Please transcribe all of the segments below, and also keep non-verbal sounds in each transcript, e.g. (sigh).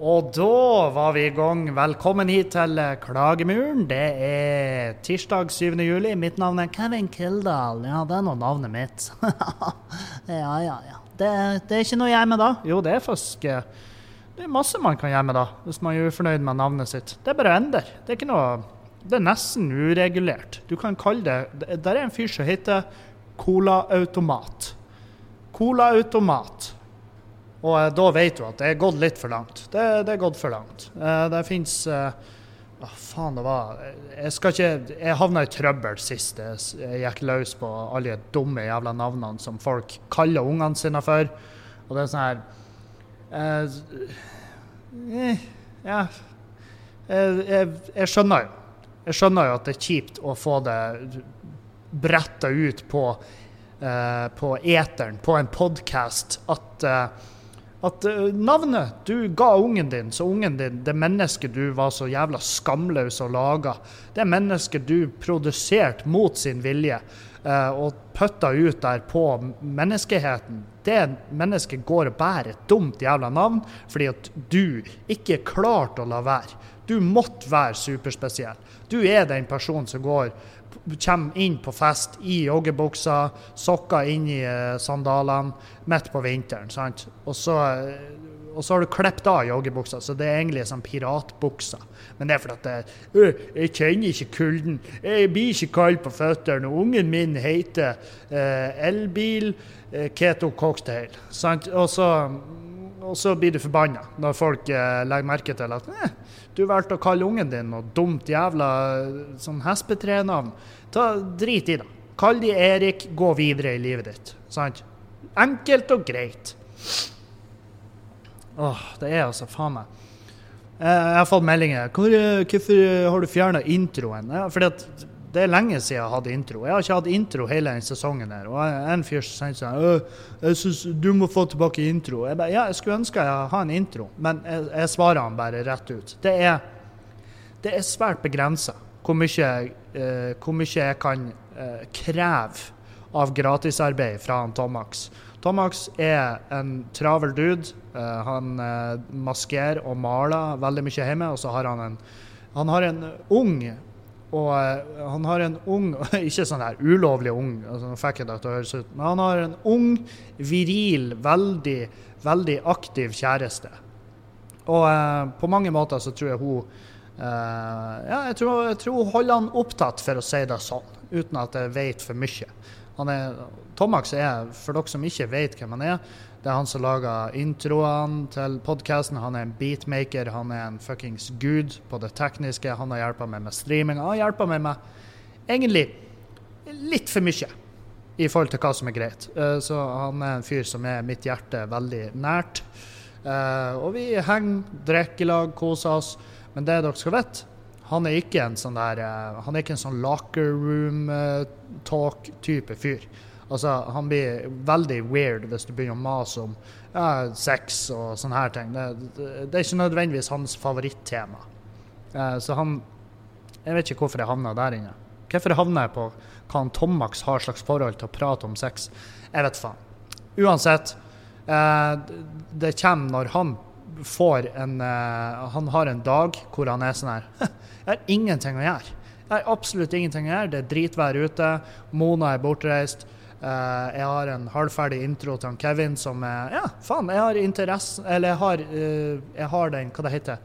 Og da var vi i gang. Velkommen hit til Klagemuren. Det er tirsdag 7. juli. Mitt navn er Kevin Kildahl. Ja, det er nå navnet mitt. (laughs) ja, ja, ja. Det, det, er ikke noe å gjøre med da. Jo, det er faktisk eh, Det er masse man kan gjøre med da, hvis man er ufornøyd med navnet sitt. Det er bare å endre. Det er ikke noe Det er nesten uregulert. Du kan kalle det Der er en fyr som heter Colaautomat. Colaautomat. Og eh, da vet du at det er gått litt for langt. Det, det er gått for langt. Eh, det fins eh, Hva faen det var Jeg skal ikke Jeg havna i trøbbel sist jeg gikk løs på alle de dumme jævla navnene som folk kaller ungene sine for. Og det er sånn her eh, Ja jeg, jeg, jeg, skjønner jo. Jeg skjønner jo at det er kjipt å få det bretta ut på, eh, på eteren, på en podkast, at eh, at uh, navnet du ga ungen din, så ungen din, det mennesket du var så jævla skamløs og laga, det mennesket du produserte mot sin vilje uh, og pøtta ut der på menneskeheten, det mennesket går og bærer et dumt jævla navn fordi at du ikke klarte å la være. Du måtte være superspesiell. Du er den personen som går kommer inn på fest i joggebuksa, sokker inn i uh, sandalene midt på vinteren. sant? Og så, uh, og så har du klippet av joggebuksa, så det er egentlig sånn piratbuksa. Men det er fordi at det, jeg kjenner ikke kulden. Jeg blir ikke kald på føttene. Ungen min heter elbil keto cocktail. sant? Og så, og så blir du forbanna når folk legger merke til at eh, du valgte å kalle ungen din noe dumt jævla sånn hespetrenavn. Ta, drit i det. Kall de Erik, gå videre i livet ditt. Sant? Enkelt og greit. Åh, det er altså faen meg Jeg har fått meldinger. Hvor, hvorfor har du fjerna introen? Ja, fordi at det er lenge siden jeg har hatt intro. Jeg har ikke hatt intro hele den sesongen. her. Og en fyr sa sånn jeg synes du må få tilbake intro. Jeg bare, ja, jeg skulle ønske jeg hadde en intro, men jeg, jeg svarer han bare rett ut. Det er, det er svært begrensa hvor eh, hvor mye jeg kan uh, kreve av gratisarbeid fra han Tomax. Tomax er en travel dude. Uh, han maskerer og maler veldig mye hjemme, og så har han en, han har en ung og uh, han har en ung (laughs) Ikke sånn her ulovlig ung, altså, fikk jeg det til å høres ut, men han har en ung, viril, veldig, veldig aktiv kjæreste. Og uh, på mange måter så tror jeg hun uh, Ja, jeg tror, jeg tror, hun holder han opptatt, for å si det sånn, uten at jeg vet for mye. Han er, Tomax er, for dere som ikke vet hvem han er, det er han som lager introene til podkasten. Han er en beatmaker, han er en fuckings gud på det tekniske. Han har hjulpet meg med streaming. Han har hjulpet meg med egentlig litt for mye i forhold til hva som er greit. Eh, så han er en fyr som er mitt hjerte veldig nært. Eh, og vi henger, drikker i lag, koser oss. Men det dere skal vite, han er ikke en sånn der eh, Han er ikke en sånn locker room talk-type fyr. Altså, han blir veldig weird hvis du begynner å mase om ja, sex og sånne her ting. Det, det, er ikke nødvendigvis hans favorittema. Eh, så han Jeg vet ikke hvorfor jeg havna der inne. Hvorfor havna jeg på hva han Tomax har slags forhold til å prate om sex? Jeg vet faen. Uansett, eh, det kommer når han får en eh, Han har en dag hvor han er sånn her (laughs) Jeg har ingenting å gjøre. Jeg har absolutt ingenting å gjøre. Det er dritvær ute. Mona er bortreist. Uh, jeg har en halvferdig intro til han Kevin som er Ja, faen, jeg har interesse Eller jeg har, uh, jeg har den Hva det heter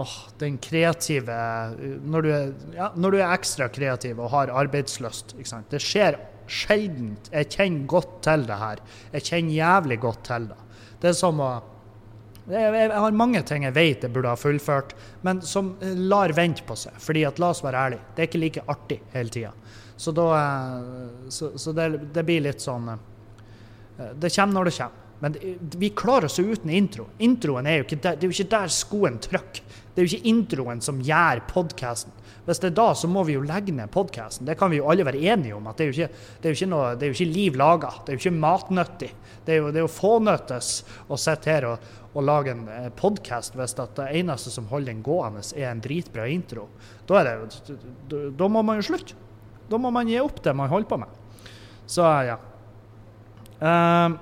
oh, Den kreative når du, er, ja, når du, er, ekstra kreativ og har arbeidslyst. Det skjer sjeldent. Jeg kjenner godt til det her. Jeg kjenner jævlig godt til det. Det er som å jeg, har mange ting jeg vet jeg burde ha fullført, men som lar vente på seg. Fordi at, la oss være ærlige, det er ikke like artig hele tida. Så, da, eh, så, så det, det, blir litt sånn eh, Det kommer når det kommer. Men vi klarer oss jo uten intro. Introen er jo ikke der, det er jo ikke der skoen trykker. Det er jo ikke introen som gjør podkasten. Hvis det er da, så må vi jo legge ned podkasten. Det kan vi jo alle være enige om. at Det er jo ikke, det er jo ikke, noe, det er jo ikke liv laga. Det er jo ikke matnyttig. Det er jo, det jo fånyttes å sitte her og, og lage en eh, podkast hvis det eneste som holder den gående, er en dritbra intro. Da, da, da må man jo slutte. Da må man gi opp det man holder på med. Så ja. Um,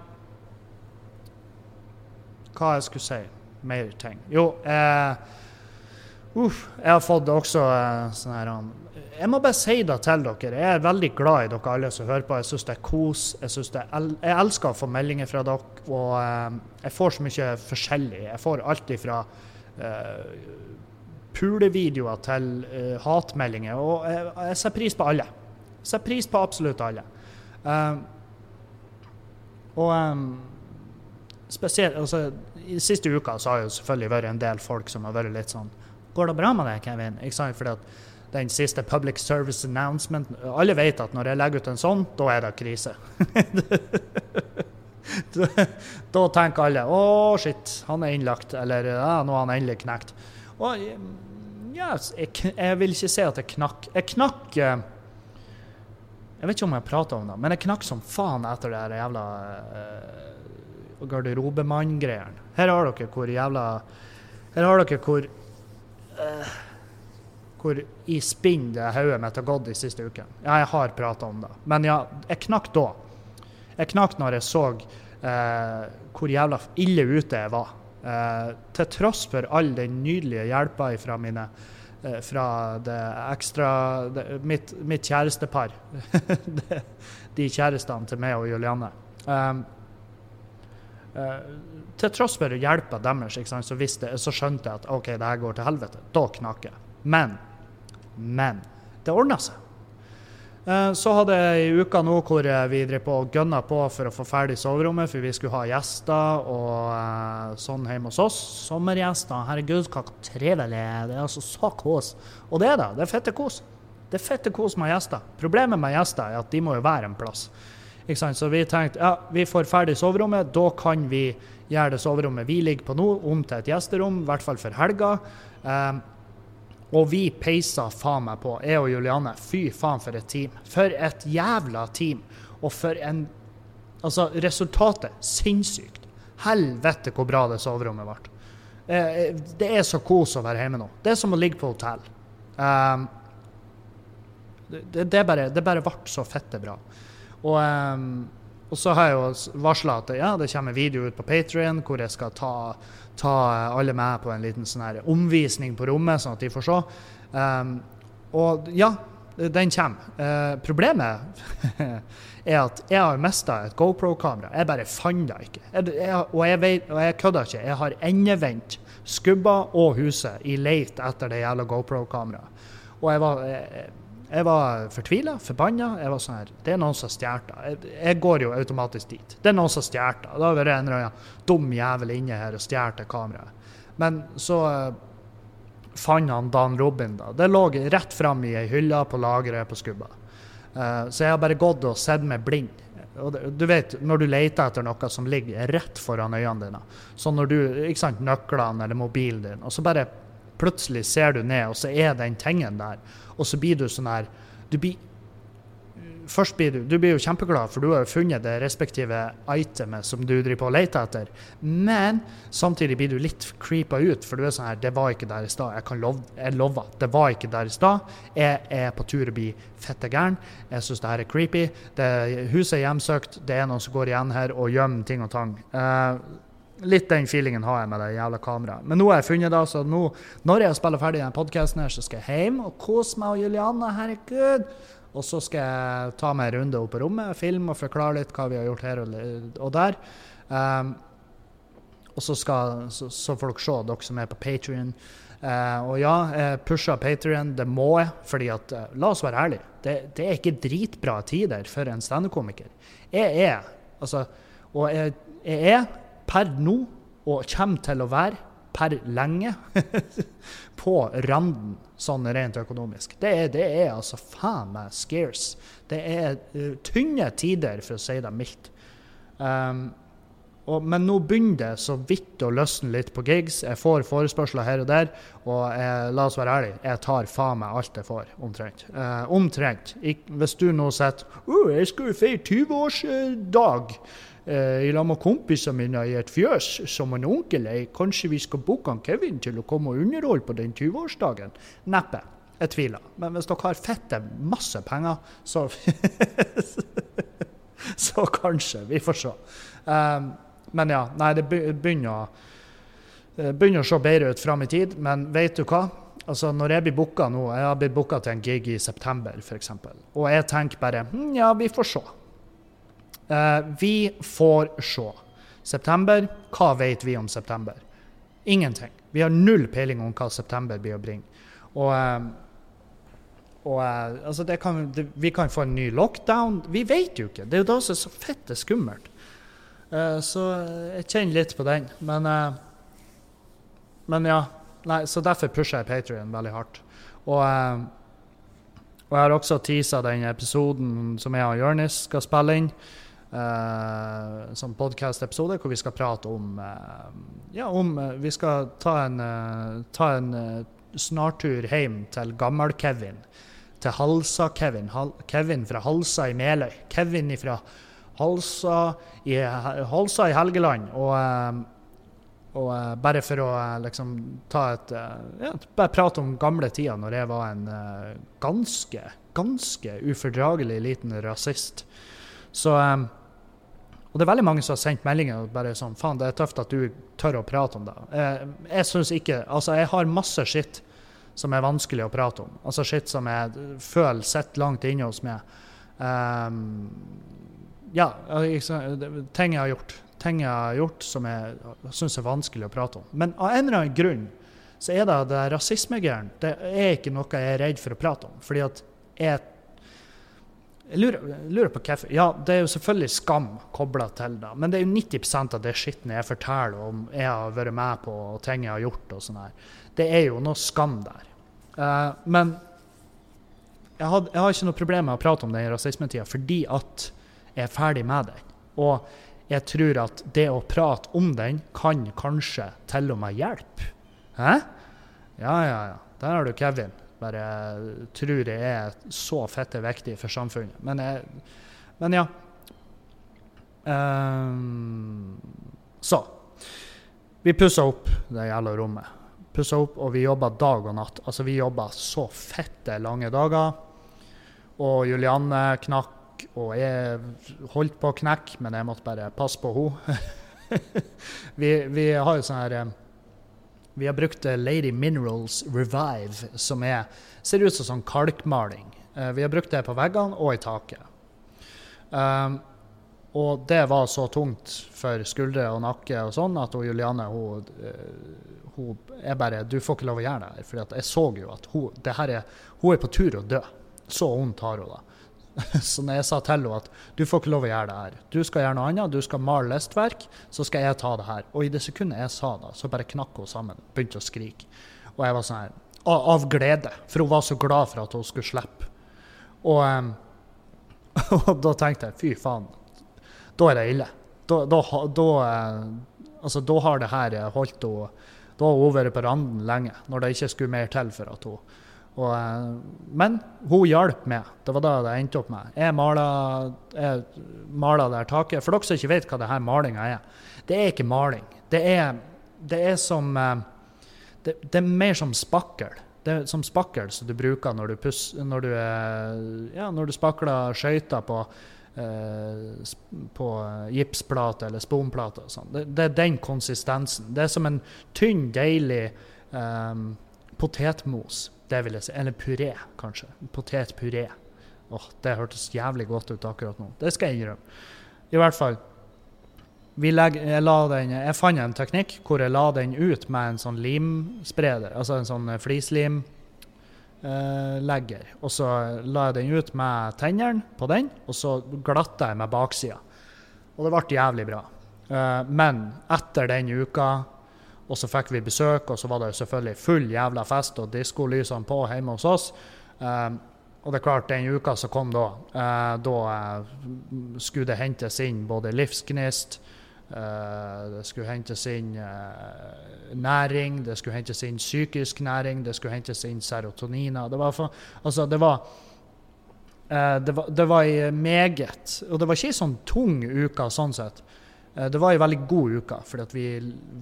hva jeg skulle si. mer ting. Jo, eh, uff, jeg har fått også eh, sånn her Jeg må bare si det til dere. Jeg er veldig glad i dere alle som hører på. Jeg syns det er kos. Jeg, det er, jeg elsker å få meldinger fra dere. Og eh, jeg får så mye forskjellig. Jeg får alt ifra eh, pulevideoer til eh, hatmeldinger. Og jeg, jeg setter pris på alle. Setter pris på absolutt alle. Um, og um, spesielt altså, I siste uka så har jo selvfølgelig vært en del folk som har vært litt sånn Går det bra med deg, Kevin? Ikke sant? Fordi at den siste public service announcement Alle vet at når jeg legger ut en sånn, da er det krise. (laughs) da tenker alle 'Å, shit, han er innlagt', eller 'Ja, nå er han endelig knekt'. Og yes, jeg, jeg vil ikke si at jeg knakk. Jeg knakk Jeg vet ikke om jeg prata om det, men jeg knakk som faen etter det her jævla uh, garderobemann-greiene. Her har dere hvor jævla Her har dere hvor uh, hvor i spinn det hodet mitt har gått de siste ukene. Ja, jeg har prata om det. Men ja, jeg knakk da. Jeg knakk når jeg så uh, hvor jævla ille ute jeg var. Uh, til tross for all den nydelige hjelpa fra mine eh, fra det ekstra det, mitt, mitt, kjærestepar. (laughs) de kjærestene til meg og Julianne. Um, uh, til tross for hjelpa deres, så, visste, så skjønte jeg at OK, det her går til helvete. Da knaker jeg. Men men det ordna seg. Eh, så hadde jeg ei uke nå hvor vi drev på og gønna på for å få ferdig soverommet, for vi skulle ha gjester og uh, sånn hjemme hos oss. Sommergjester. Herregud, hva trivelig. Det er altså så kos. Og det er det. Det er fette kos. Det er fette kos med gjester. Problemet med gjester er at de må jo være en plass. Ikke sant? Så vi tenkte ja, vi får ferdig soverommet, da kan vi gjøre det soverommet vi ligger på nå, om til et gjesterom, i hvert fall for helga. Um, og vi peisa faen meg på, jeg og Juliane. Fy faen, for et team. For et jævla team. Og for en Altså, resultatet sinnssykt. Helvete hvor bra det soverommet ble. Eh, eh, det er så kos å være hjemme nå. Det er som å ligge på hotell. Um, det, det, bare, det bare ble så fette bra. Og, um, og så har jeg jo varsla at ja, det kommer video ut på Patrion hvor jeg skal ta ta alle med på en liten sånn her omvisning på rommet, sånn at de får se. Um, og ja, den kommer. Uh, problemet (laughs) er at jeg har mista et GoPro-kamera. Jeg bare fant det ikke. Jeg, jeg, og jeg, vet, jeg kødder ikke. Jeg har endevendt skubba og huset i leit etter det jævla GoPro-kameraet. Og jeg var jeg, jeg var fortvila, forbanna. Jeg var sånn her Det er noen som har stjålet det. Jeg, går jo automatisk dit. Det er noen som har stjålet det. Da har vært en eller annen dum jævel inne her og stjålet kameraet. Men så uh, fant han Dan Robin, da. Det lå rett fram i ei hylle på lageret på Skubba. Uh, så jeg har bare gått og sett meg blind. Og du vet, når du leter etter noe som ligger rett foran øynene dine, så når du, ikke sant, nøklene eller mobilen din, og så bare plutselig ser du ned, og så er den tingen der. Og så blir du sånn her du blir, Først blir du, du blir jo kjempeglad, for du har jo funnet det respektive itemet som du driver på og leter etter. Men samtidig blir du litt creepa ut, for du er sånn her Det var ikke der i stad. Jeg kan love, jeg lover. Det var ikke der i stad. Jeg er på tur å bli fette gæren. Jeg syns det her er creepy. Det, huset er hjemsøkt. Det er noen som går igjen her og gjemmer ting og tang. Uh, Litt den feelingen har jeg med det jævla kameraet. Men nå har jeg funnet det, så nå, når jeg spiller ferdig denne podkasten, så skal jeg hjem og kose meg og Julianne. Herregud! Og så skal jeg ta meg en runde opp på rommet, filme og forklare litt hva vi har gjort her og, der. Um, og så, skal, så, så, får dere se, dere som er på Patrion. Uh, og ja, jeg pusher Patrion, det må jeg. fordi at, uh, la oss være ærlige, det, det er ikke dritbra tider for en standup-komiker. Jeg er, altså Og jeg, jeg er per nå, og kommer til å være per lenge, (laughs) på randen sånn rent økonomisk. Det er, det er altså faen meg scarce. Det er uh, tynne tider, for å si det mildt. Um, og, men nå begynner det så vidt å løsne litt på gigs. Jeg får forespørsler her og der. Og jeg, la oss være ærlige, jeg tar faen meg alt jeg får, omtrent. Uh, omtrent. Ik hvis du nå sitter uh, 'Jeg skulle feire 20-årsdag' eh, i lag med kompisene mine i et fjøs som en onkel er. Kanskje vi skal booke han Kevin til å komme og underholde på den 20-årsdagen? Neppe. Jeg tviler. Men hvis dere har fette masse penger, så (laughs) Så kanskje. Vi får se. Um, men ja, nei, det begynner å begynner å se bedre ut fram i tid, men vet du hva? Altså, når jeg blir booka nå Jeg har blitt booka til en gig i september, f.eks. Og jeg tenker bare hm, Ja, vi får se. Eh, vi får se. September, hva vet vi om september? Ingenting. Vi har null peiling om hva september blir å bringe. Og, eh, og eh, altså kan, det, vi kan få en ny lockdown. Vi vet jo ikke. Det er jo da som er så fette skummelt. Så jeg kjenner litt på den. Men men ja. Nei, så derfor pusher jeg Patrion veldig hardt. Og, og, jeg har også teasa den episoden som jeg og Jonis skal spille inn. Eh, som podkast-episode hvor vi skal prate om uh, Ja, om uh, Vi skal ta en, ta en snartur hjem til gammel-Kevin. Til Halsa-Kevin. Hal Kevin fra Halsa i Meløy. Kevin fra Halsa i, Halsa i Helgeland. Og og uh, bare for å uh, liksom ta et uh, ja, Bare prate om gamle tider, når jeg var en ganske, ganske ufordragelig liten rasist. Så um, Og det er veldig mange som har sendt meldinger og bare sånn Faen, det er tøft at du tør å prate om det. jeg jeg syns ikke Altså, jeg har masse skitt som er vanskelig å prate om. Altså skitt som jeg føler sitter langt inne hos meg. Um, ja, ting jeg har gjort ting jeg har gjort som jeg syns er vanskelig å prate om. Men av en eller annen grunn så er det det rasismegreiene det er ikke noe jeg er redd for å prate om. Fordi at jeg, jeg lurer, lurer, på hvorfor. Ja, det er jo selvfølgelig skam kobla til det. Men det er jo 90% av det skitten jeg forteller om jeg har vært med på, og ting jeg har gjort og sånn her, det er jo noe skam der. Uh, men jeg, had, jeg, har ikke noe problem med å prate om den rasismetida fordi at jeg er ferdig med den. Og jeg tror at det å prate om den kan kanskje til og med hjelpe. Hæ? Ja, ja, ja. Der har du Kevin. Bare tror jeg er så fette viktig for samfunnet. Men, jeg, men ja. Um, så. Vi pussa opp det jævla rommet. Pussa opp, og vi jobba dag og natt. Altså, vi jobba så fette lange dager. Og Julianne knakk og jeg holdt på å knekke, men jeg måtte bare passe på henne. (laughs) vi, vi, har jo sånn her eh, Vi har brukt eh, Lady Minerals Revive, som er, ser ut som sånn kalkmaling. Uh, vi har brukt det på veggene og i taket. Um, og det var så tungt for skuldre og nakke og sånn at hun, Juliane hun, hun er bare Du får ikke lov å gjøre det her. For jeg så jo at hun, er, hun er på tur å dø. Så vondt har hun det. Så når jeg sa til henne at du får ikke lov å gjøre det her, du skal gjøre noe annet, du skal male listverk, så skal jeg ta det her. Og i det sekundet jeg sa det, så bare knakk hun sammen, begynte å skrike. Og jeg var sånn her Av glede, for hun var så glad for at hun skulle slippe. Og, um, (laughs) og da tenkte jeg fy faen, da er det ille. Da, da, da, uh, altså, da har det her holdt henne Da har hun vært på randen lenge, når det ikke skulle mer til for at hun og, eh, men hun hjalp meg. Det var da det endte opp med. Jeg mala, her taket. For dere som ikke vet hva det her malinga er. Det er ikke maling. Det er, det er som eh, det, det, er mer som spakkel. Det er som spakkel som du bruker når du, pus, når du, ja, når du spakler skøyter på, eh, på gipsplate eller sponplate. Sånn. Det, det, er den konsistensen. Det er som en tynn, deilig eh, potetmos. Det vil jeg si. Eller puré, kanskje. Potetpuré. Åh, Det hørtes jævlig godt ut akkurat nå. Det skal jeg innrømme. I hvert fall. Legger, jeg, den, jeg, fant en teknikk hvor jeg la den ut med en sånn limspreder, altså en sånn flislimlegger. Eh, og så la jeg den ut med tennene på den, og så glatta jeg med baksida. Og det ble jævlig bra. Eh, men etter den uka og så fikk vi besøk, og så var det selvfølgelig full jævla fest og diskolysene på hjemme hos oss. Um, og det er klart, den uka som kom da, uh, da uh, skulle det hentes inn både livsgnist, uh, det skulle hentes inn næring, det skulle hentes inn psykisk næring, det skulle hentes inn serotoniner. Det var, for, altså, det var det var, det meget Og det var ikke ei sånn tung uke sånn sett. Eh, det var ei veldig god uke, for vi,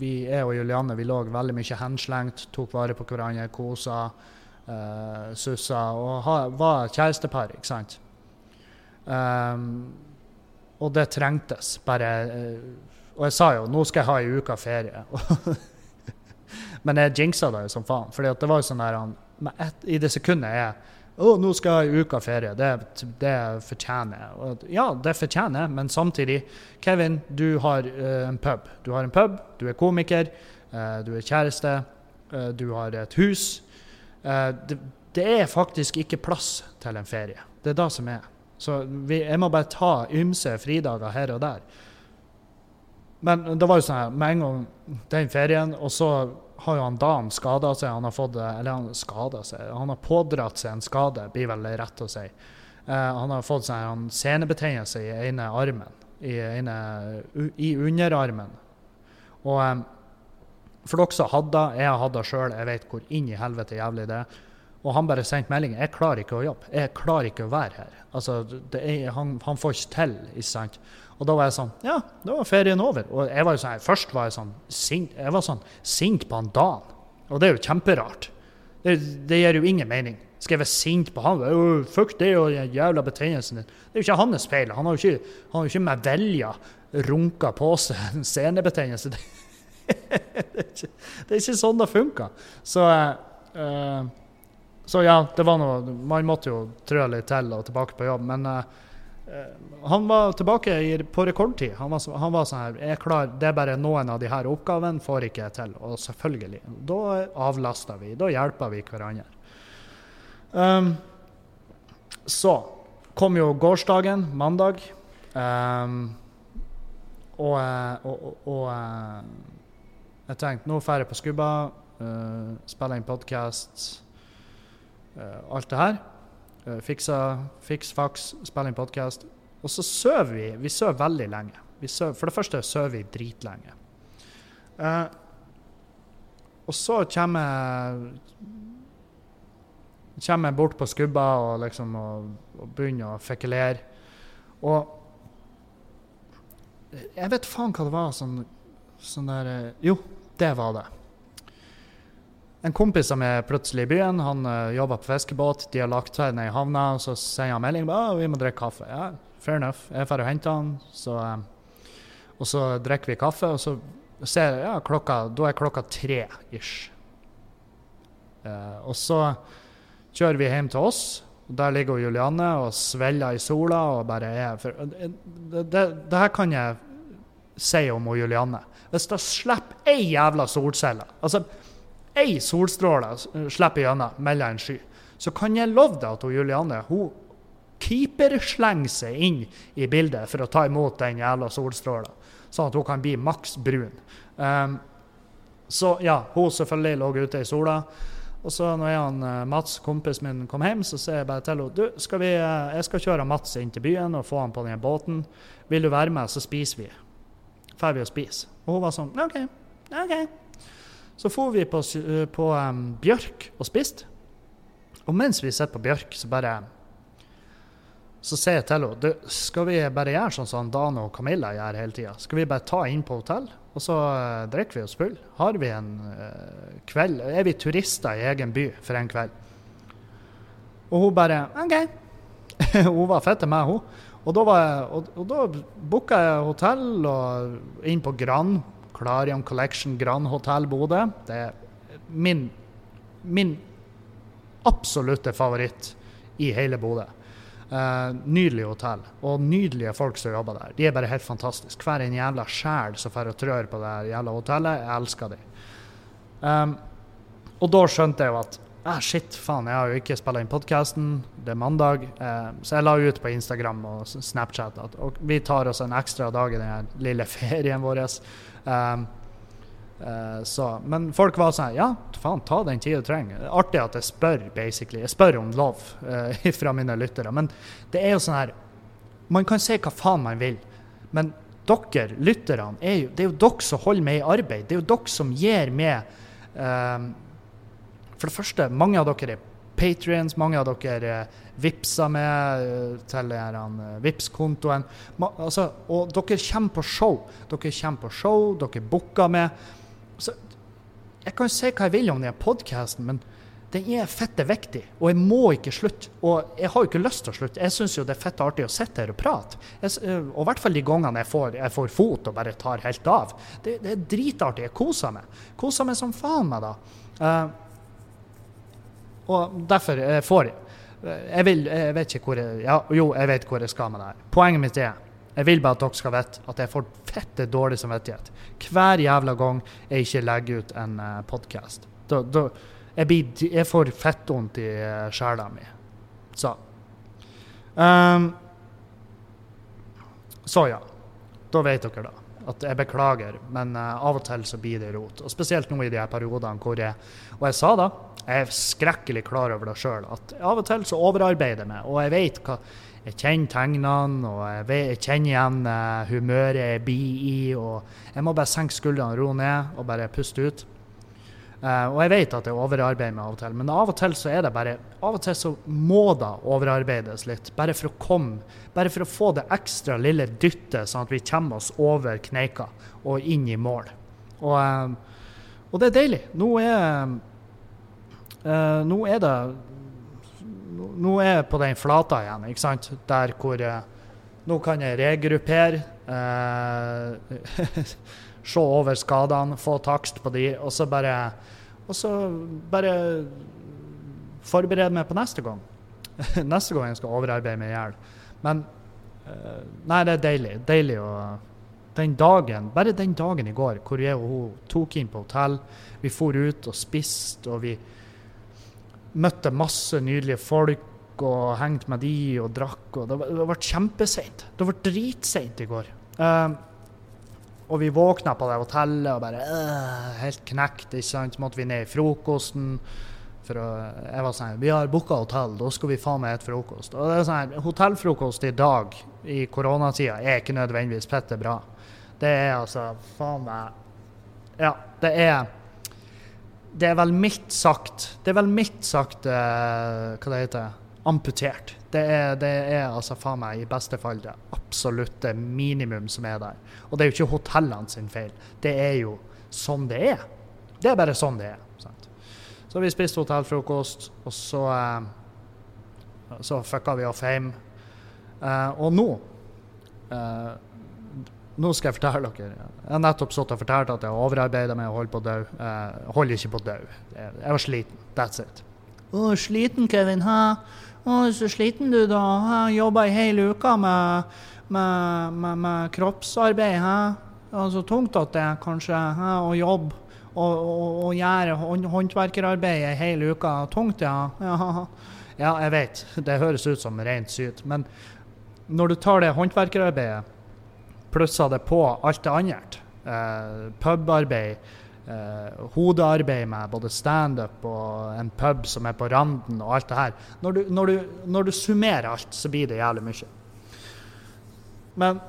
vi, jeg og Julianne vi lå veldig mye henslengt, tok vare på hverandre, kosa, uh, sussa og ha, var kjærestepar, ikke sant. Um, og det trengtes. Bare uh, Og jeg sa jo nå skal jeg ha ei uke ferie. (laughs) Men jeg jinxa det jo som faen. For det var jo sånn der I det sekundet jeg å, nå skal jeg ha uka ferie. Det, det fortjener jeg. Ja, det fortjener jeg, men samtidig Kevin, du har uh, en pub. Du har en pub, du er komiker, uh, du er kjæreste, uh, du har et hus. Det, det, er faktisk ikke plass til en ferie. Det er det som er. Så vi, jeg må bare ta ymse fridager her og der. Men det var jo sånn her, med en gang den ferien, og så har jo han Dan skada seg. Han har fått, eller han skada seg, han har pådratt seg en skade, blir vel rett å si. Eh, han har fått sånn senebetennelse i ene armen, i, ene, i underarmen. Og eh, for dere som hadde jeg det sjøl, jeg vet hvor inn i helvete jævlig det er. Og han bare sendte melding jeg klarer ikke å jobbe, jeg klarer ikke å være her. Altså, er, han, han, får ikke til. ikke sant? Og da var jeg sånn Ja, da var ferien over. Og jeg var jo sånn, Først var jeg sånn sint, jeg var sånn sint på han Dan. Og det er jo kjemperart. Det, det gir jo ingen mening. Skal jeg være sint på han? Fuck det og den jævla betennelsen din. Det er jo ikke hans feil. Han har jo ikke, han har jo ikke med vilje runka på seg en senebetennelse. (laughs) det, er ikke, det er ikke sånn det funker. Så uh, så ja, det var noe Man måtte jo trø litt til og tilbake på jobb. Men uh, han var tilbake på rekordtid. Han var, han var, sånn her er klar, Det er bare noen av de her oppgavene får ikke jeg til. Og selvfølgelig. Da avlaster vi. Da hjelper vi hverandre. Um, så kom jo gårsdagen, mandag. Um, og, og, og, og jeg tenkte nå drar jeg på Skubba, uh, spiller inn podkast uh, alt det her. Eh, fiksa, fiks, faks, spille inn podkast. Og så sover vi. Vi sover veldig lenge. Søv, for det første sover vi dritlenge. Uh, og så kommer kommer jeg bort på skubba og liksom og, og begynner å fekulere. Og jeg vet faen hva det var sånn, sånn der Jo, det var det. En kompis som er plutselig i byen, han uh, jobber på fiskebåt. De har lagt seg ned i havna, og så sender han melding om vi må drikke kaffe. Ja, fair enough. Jeg drar og henter han, så, uh, og så drikker vi kaffe. Og så ser jeg ja, klokka, da er klokka tre ish. Uh, og så kjører vi hjem til oss. og Der ligger Julianne og svelger i sola og bare er for, det, det, det, her kan jeg si om Julianne. Hvis det slipper ei jævla solcelle altså ei solstråle slipper gjennom mellom en sky, så kan jeg love deg at hun Julianne hun keeperslenger seg inn i bildet for å ta imot den jævla solstråla, sånn at hun kan bli maks brun. Um, så ja, hun selvfølgelig lå ute i sola. Og så når og uh, Mats, kompisen min, kom hjem, så sier jeg bare til henne du, skal vi, uh, jeg skal kjøre Mats inn til byen og få han på den båten. Vil du være med, så spiser vi. Drar vi og spiser. Og hun var sånn OK. OK. Så for vi på, på um, Bjørk og spiste. Og mens vi sitter på Bjørk, så bare så sier jeg til henne skal vi bare gjøre sånn som Dan og Camilla gjør hele tida. Skal vi bare ta inn på hotell, og så uh, drikker vi oss full? Har vi en uh, kveld Er vi turister i egen by for en kveld? Og hun bare OK. (laughs) hun var fette med, hun. Og da, var jeg, da booka jeg hotell og inn på Grand Clarion Collection Grand Hotel Bodø. Det er min, min absolutte favoritt i hele Bodø. Uh, nydelig hotell og nydelige folk som jobber der. De er bare helt fantastiske. Hver en jævla sjel som får trør på det jævla hotellet. Jeg elsker dem. Um, og da skjønte jeg jo at ah, shit, faen, jeg har jo ikke spilt inn podkasten. Det er mandag. Uh, så jeg la ut på Instagram og Snapchat at og vi tar oss en ekstra dag i den lille ferien vår. Um, uh, så, men folk var sånn Ja, faen, ta den tida du trenger. Artig at jeg spør, basically. Jeg spør om lov uh, (laughs) fra mine lyttere. Men det er jo sånn her Man kan si hva faen man vil, men dere lytterne er jo Det er jo dere som holder meg i arbeid. Det er jo dere som gir meg um, For det første, mange av dere er patrions, mange av dere vippser med eh, til uh, Vipps-kontoen. Altså, og dere kommer på show. Dere kommer på show, dere booker med. Så, jeg kan si hva jeg vil om denne podkasten, men den er fette viktig, og jeg må ikke slutte. Og jeg har jo ikke lyst til å slutte. Jeg syns jo det er fette artig å sitte her og prate. Jeg, eh, og i hvert fall de gangene jeg får, jeg får, fot og bare tar helt av. Det, det er dritartig. Jeg koser meg. Koser meg som faen meg, da. Uh, og derfor jeg får jeg. Jeg vil Jeg vet ikke hvor jeg ja, Jo, jeg vet hvor jeg skal med det her. Poenget mitt er jeg vil bare at dere skal vite at jeg får fette dårlig samvittighet hver jævla gang jeg ikke legger ut en uh, podkast. Jeg, jeg, får fettvondt i uh, sjela mi. Så um, Så ja. Da vet dere da at jeg beklager, men uh, av og til så blir det rot. Og Spesielt nå i de her periodene hvor jeg Og jeg sa da, jeg er skrekkelig klar over det sjøl, at av og til så overarbeider jeg meg, og jeg vet hva jeg kjenner tegnene, og jeg, vet, jeg kjenner igjen uh, humøret jeg blir i. og Jeg må bare senke skuldrene, roe ned og bare puste ut. Uh, og jeg vet at jeg overarbeider meg av og til, men av og til så er det bare Av og til så må det overarbeides litt, bare for å komme Bare for å få det ekstra lille dyttet, sånn at vi kommer oss over kneika og inn i mål. Og, uh, og det er deilig. Nå er, nå er det nå er jeg på den flata igjen, ikke sant? Der hvor Nå kan jeg regruppere. (laughs) Se over skadene, få takst på de, og så bare Og så bare forberede meg på neste gang. (laughs) neste gang jeg skal overarbeide meg i hjel. Men eh, Nei, det er deilig. Deilig å den dagen, Bare den dagen i går hvor jeg og hun tok inn på hotell, vi for ut og spiste, og vi møtte masse nydelige folk og hengte med de og drakk. og Det, det ble kjempeseint. Det ble dritseint i går. Um, og vi våkna på det hotellet og bare øh, helt knekt. ikke sant? Måtte vi ned i frokosten. For å, jeg var sånn Vi har booka hotell, da skal vi faen meg spise frokost. Og det er sånn, Hotellfrokost i dag, i koronatida, er ikke nødvendigvis fette bra. Det er altså faen meg Ja, det er det er vel mildt sagt Det er vel mildt sagt uh, hva det heter amputert. Det er, det er altså faen meg i beste fall det absolutte minimum som er der. Og det er jo ikke hotellene sin feil. Det er jo sånn det er. Det er bare sånn det er. Sant? Så vi spiste hotellfrokost, og så eh, så fucka vi off hjem. Eh, og nå eh, nå skal jeg fortelle dere. Jeg har nettopp stått og fortalt at jeg har overarbeida meg og holder på å dø. Eh, holder ikke på å dø. Jeg var sliten. That's it. Å, sliten, Kevin. Hæ? Å, så sliten du, da. Jeg jobba ei hel uke med, med, med, med kroppsarbeid. Hæ? Og så tungt at det kanskje. Hæ? Å jobbe og, og, og gjøre håndverkerarbeid ei hel uke. Tungt, ja. ja. Ja, jeg vet. Det høres ut som rent syt. Men når du tar det håndverkerarbeidet plusser det på alt det andre. eh, pubarbeid, uh, hodearbeid med både standup og en pub som er på randen og alt det her. Når du, når du, når du summerer alt, så blir det jævlig mye. Men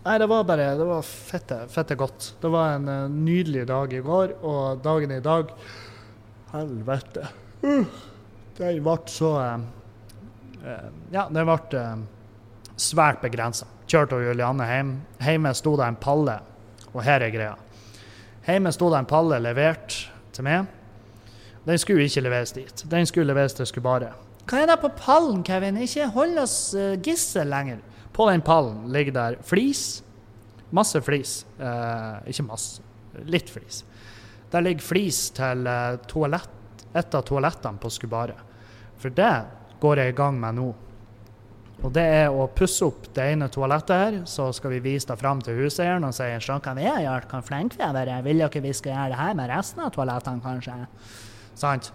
Nei, det var bare Det var fette, fette godt. Det var en uh, nydelig dag i går, og dagen i dag Helvete. Uh, den ble så Ja, den ble svært begrensa kjørte Julianne hjem. Hjemme sto det en palle, og her er greia. Hjemme sto det en palle levert til meg. Den skulle ikke leveres dit. Den skulle leveres til Skubare. Hva er det på pallen, Kevin? Ikke hold oss uh, gissel lenger. På den pallen ligger der flis. Masse flis. Eh, ikke masse, litt flis. Der ligger flis til uh, toalett, et av toalettene på Skubare. For det går jeg i gang med nå. Og det er å pusse opp det ene toalettet her, så skal vi vise det fram til huseieren og si se hva vi gjort, hvor flinke vi har vært. Vil dere vi skal gjøre det her med resten av toalettene, kanskje? Sant?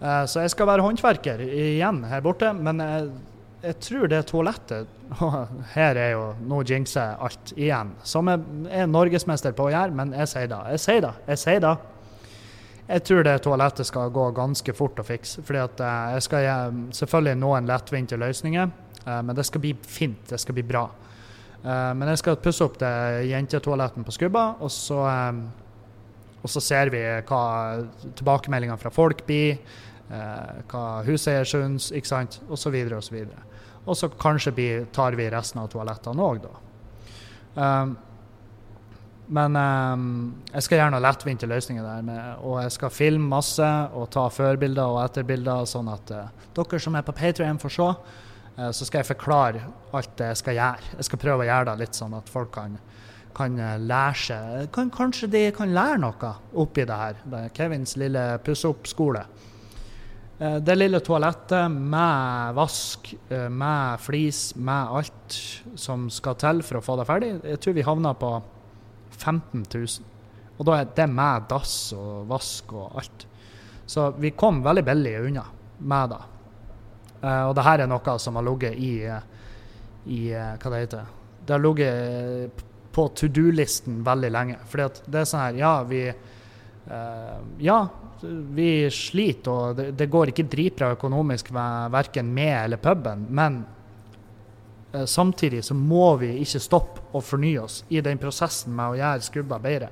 Uh, så jeg skal være håndverker igjen her borte, men jeg, jeg tror det toalettet (laughs) og Her er jo Nå jinxer jeg alt igjen, som jeg er norgesmester på å gjøre, men jeg sier det. Jeg sier det. Jeg sier det. Jeg tror det toalettet skal gå ganske fort å fikse. fordi at uh, jeg skal gi selvfølgelig nå en lettvinte løsninger. Uh, men det skal bli fint. Det skal bli bra. Uh, men jeg skal pusse opp det jentetoaletten på Skubba, og så, um, og så ser vi hva tilbakemeldingene fra folk blir, hva huseier syns, ikke sant, osv. osv. Og så kanskje blir, tar vi resten av toalettene òg, da. Men um, jeg skal gjøre noen lettvinte løsninger der. Med, og jeg skal filme masse og ta førbilder og etterbilder, sånn at uh, dere som er på Patrion, får se. Uh, så skal jeg forklare alt det jeg skal gjøre. Jeg skal prøve å gjøre det litt sånn at folk kan, kan lære seg kan, Kanskje de kan lære noe oppi det her. Det er Kevins lille pusse-opp-skole. Uh, det lille toalettet med vask, med flis, med alt som skal til for å få det ferdig. Jeg tror vi havna på 15 000. Og da er det med dass og vask og alt. Så vi kom veldig billig unna med det. Uh, og det her er noe som har ligget i, i uh, Hva det heter Det har ligget på to do-listen veldig lenge. Fordi at det er sånn her Ja, vi Ja, vi sliter, og det, det går ikke dritbra økonomisk med verken med eller puben, men Eh, samtidig så må vi ikke stoppe å fornye oss i den prosessen med å gjøre skrubber bedre.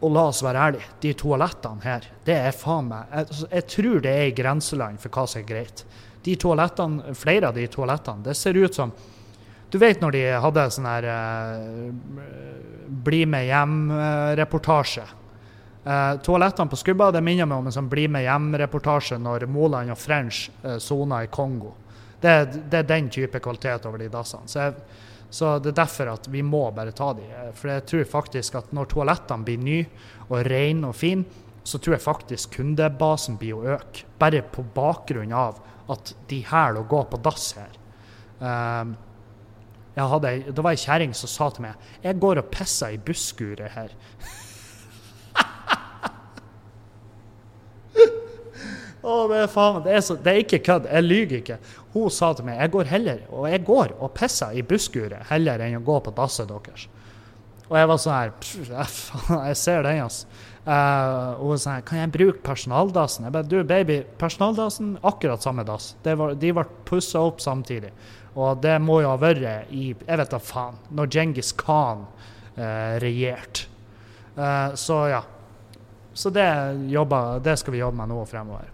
Og la oss være ærlige, de toalettene her, det er faen meg jeg, altså, jeg, tror det er i grenseland for hva som er greit. De toalettene, Flere av de toalettene, det ser ut som Du vet når de hadde sånn her uh, Bli med hjem-reportasje. Uh, toalettene på Skubba det minner meg om en sånn Bli med hjem-reportasje når Moland og French sona uh, i Kongo. Det, det, er den type kvalitet over de dassene. Så, jeg, så, det er derfor at vi må bare ta de. For jeg tror faktisk at når toalettene blir nye og rene og fine, så tror jeg faktisk kundebasen blir å øke. Bare på bakgrunn av at de her å gå på dass her. Um, hadde, det var ei kjerring som sa til meg jeg går og pisser i busskuret her. (laughs) Oh, det, det, er så, det, er ikke kødd, jeg lyver ikke. Hun sa til meg jeg går heller, og jeg går og pisser i busskuret heller enn å gå på dasset deres. Og jeg var sånn her jeg ser den, altså. Uh, og hun sa kan jeg bruke personaldassen? Jeg bare du, baby, personaldassen, akkurat samme dass. De ble pussa opp samtidig. Og det må jo ha vært i Jeg vet da faen. Når Djengis Khan uh, regjerte. Uh, så ja. Så det, jobber, det skal vi jobbe med nå fremover.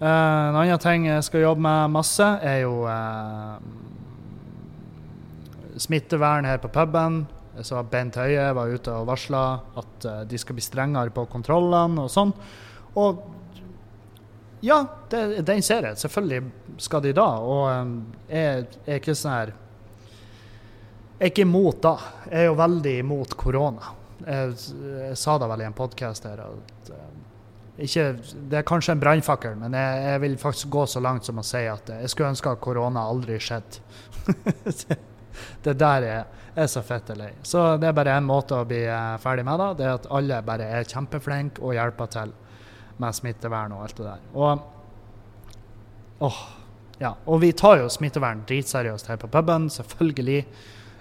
Uh, en annen ting jeg skal jobbe med masse, er jo uh, smittevern her på puben. Så Bent Høie var ute og varsla at uh, de skal bli strengere på kontrollene og sånn. Og ja, den ser jeg. Selvfølgelig skal de da. Og um, jeg er ikke sånn her Jeg er ikke imot da. Jeg er jo veldig imot korona. Jeg, jeg sa det vel i en podkast her at ikke, det er kanskje en brannfakkel, men jeg, jeg, vil faktisk gå så langt som å si at jeg skulle ønske at korona aldri skjedde. (laughs) det der er, er så fett lei. Så det er bare én måte å bli eh, ferdig med det. Det er at alle bare er kjempeflinke og hjelper til med smittevern og alt det der. Og, åh, ja. og vi tar jo smittevern dritseriøst her på puben, selvfølgelig.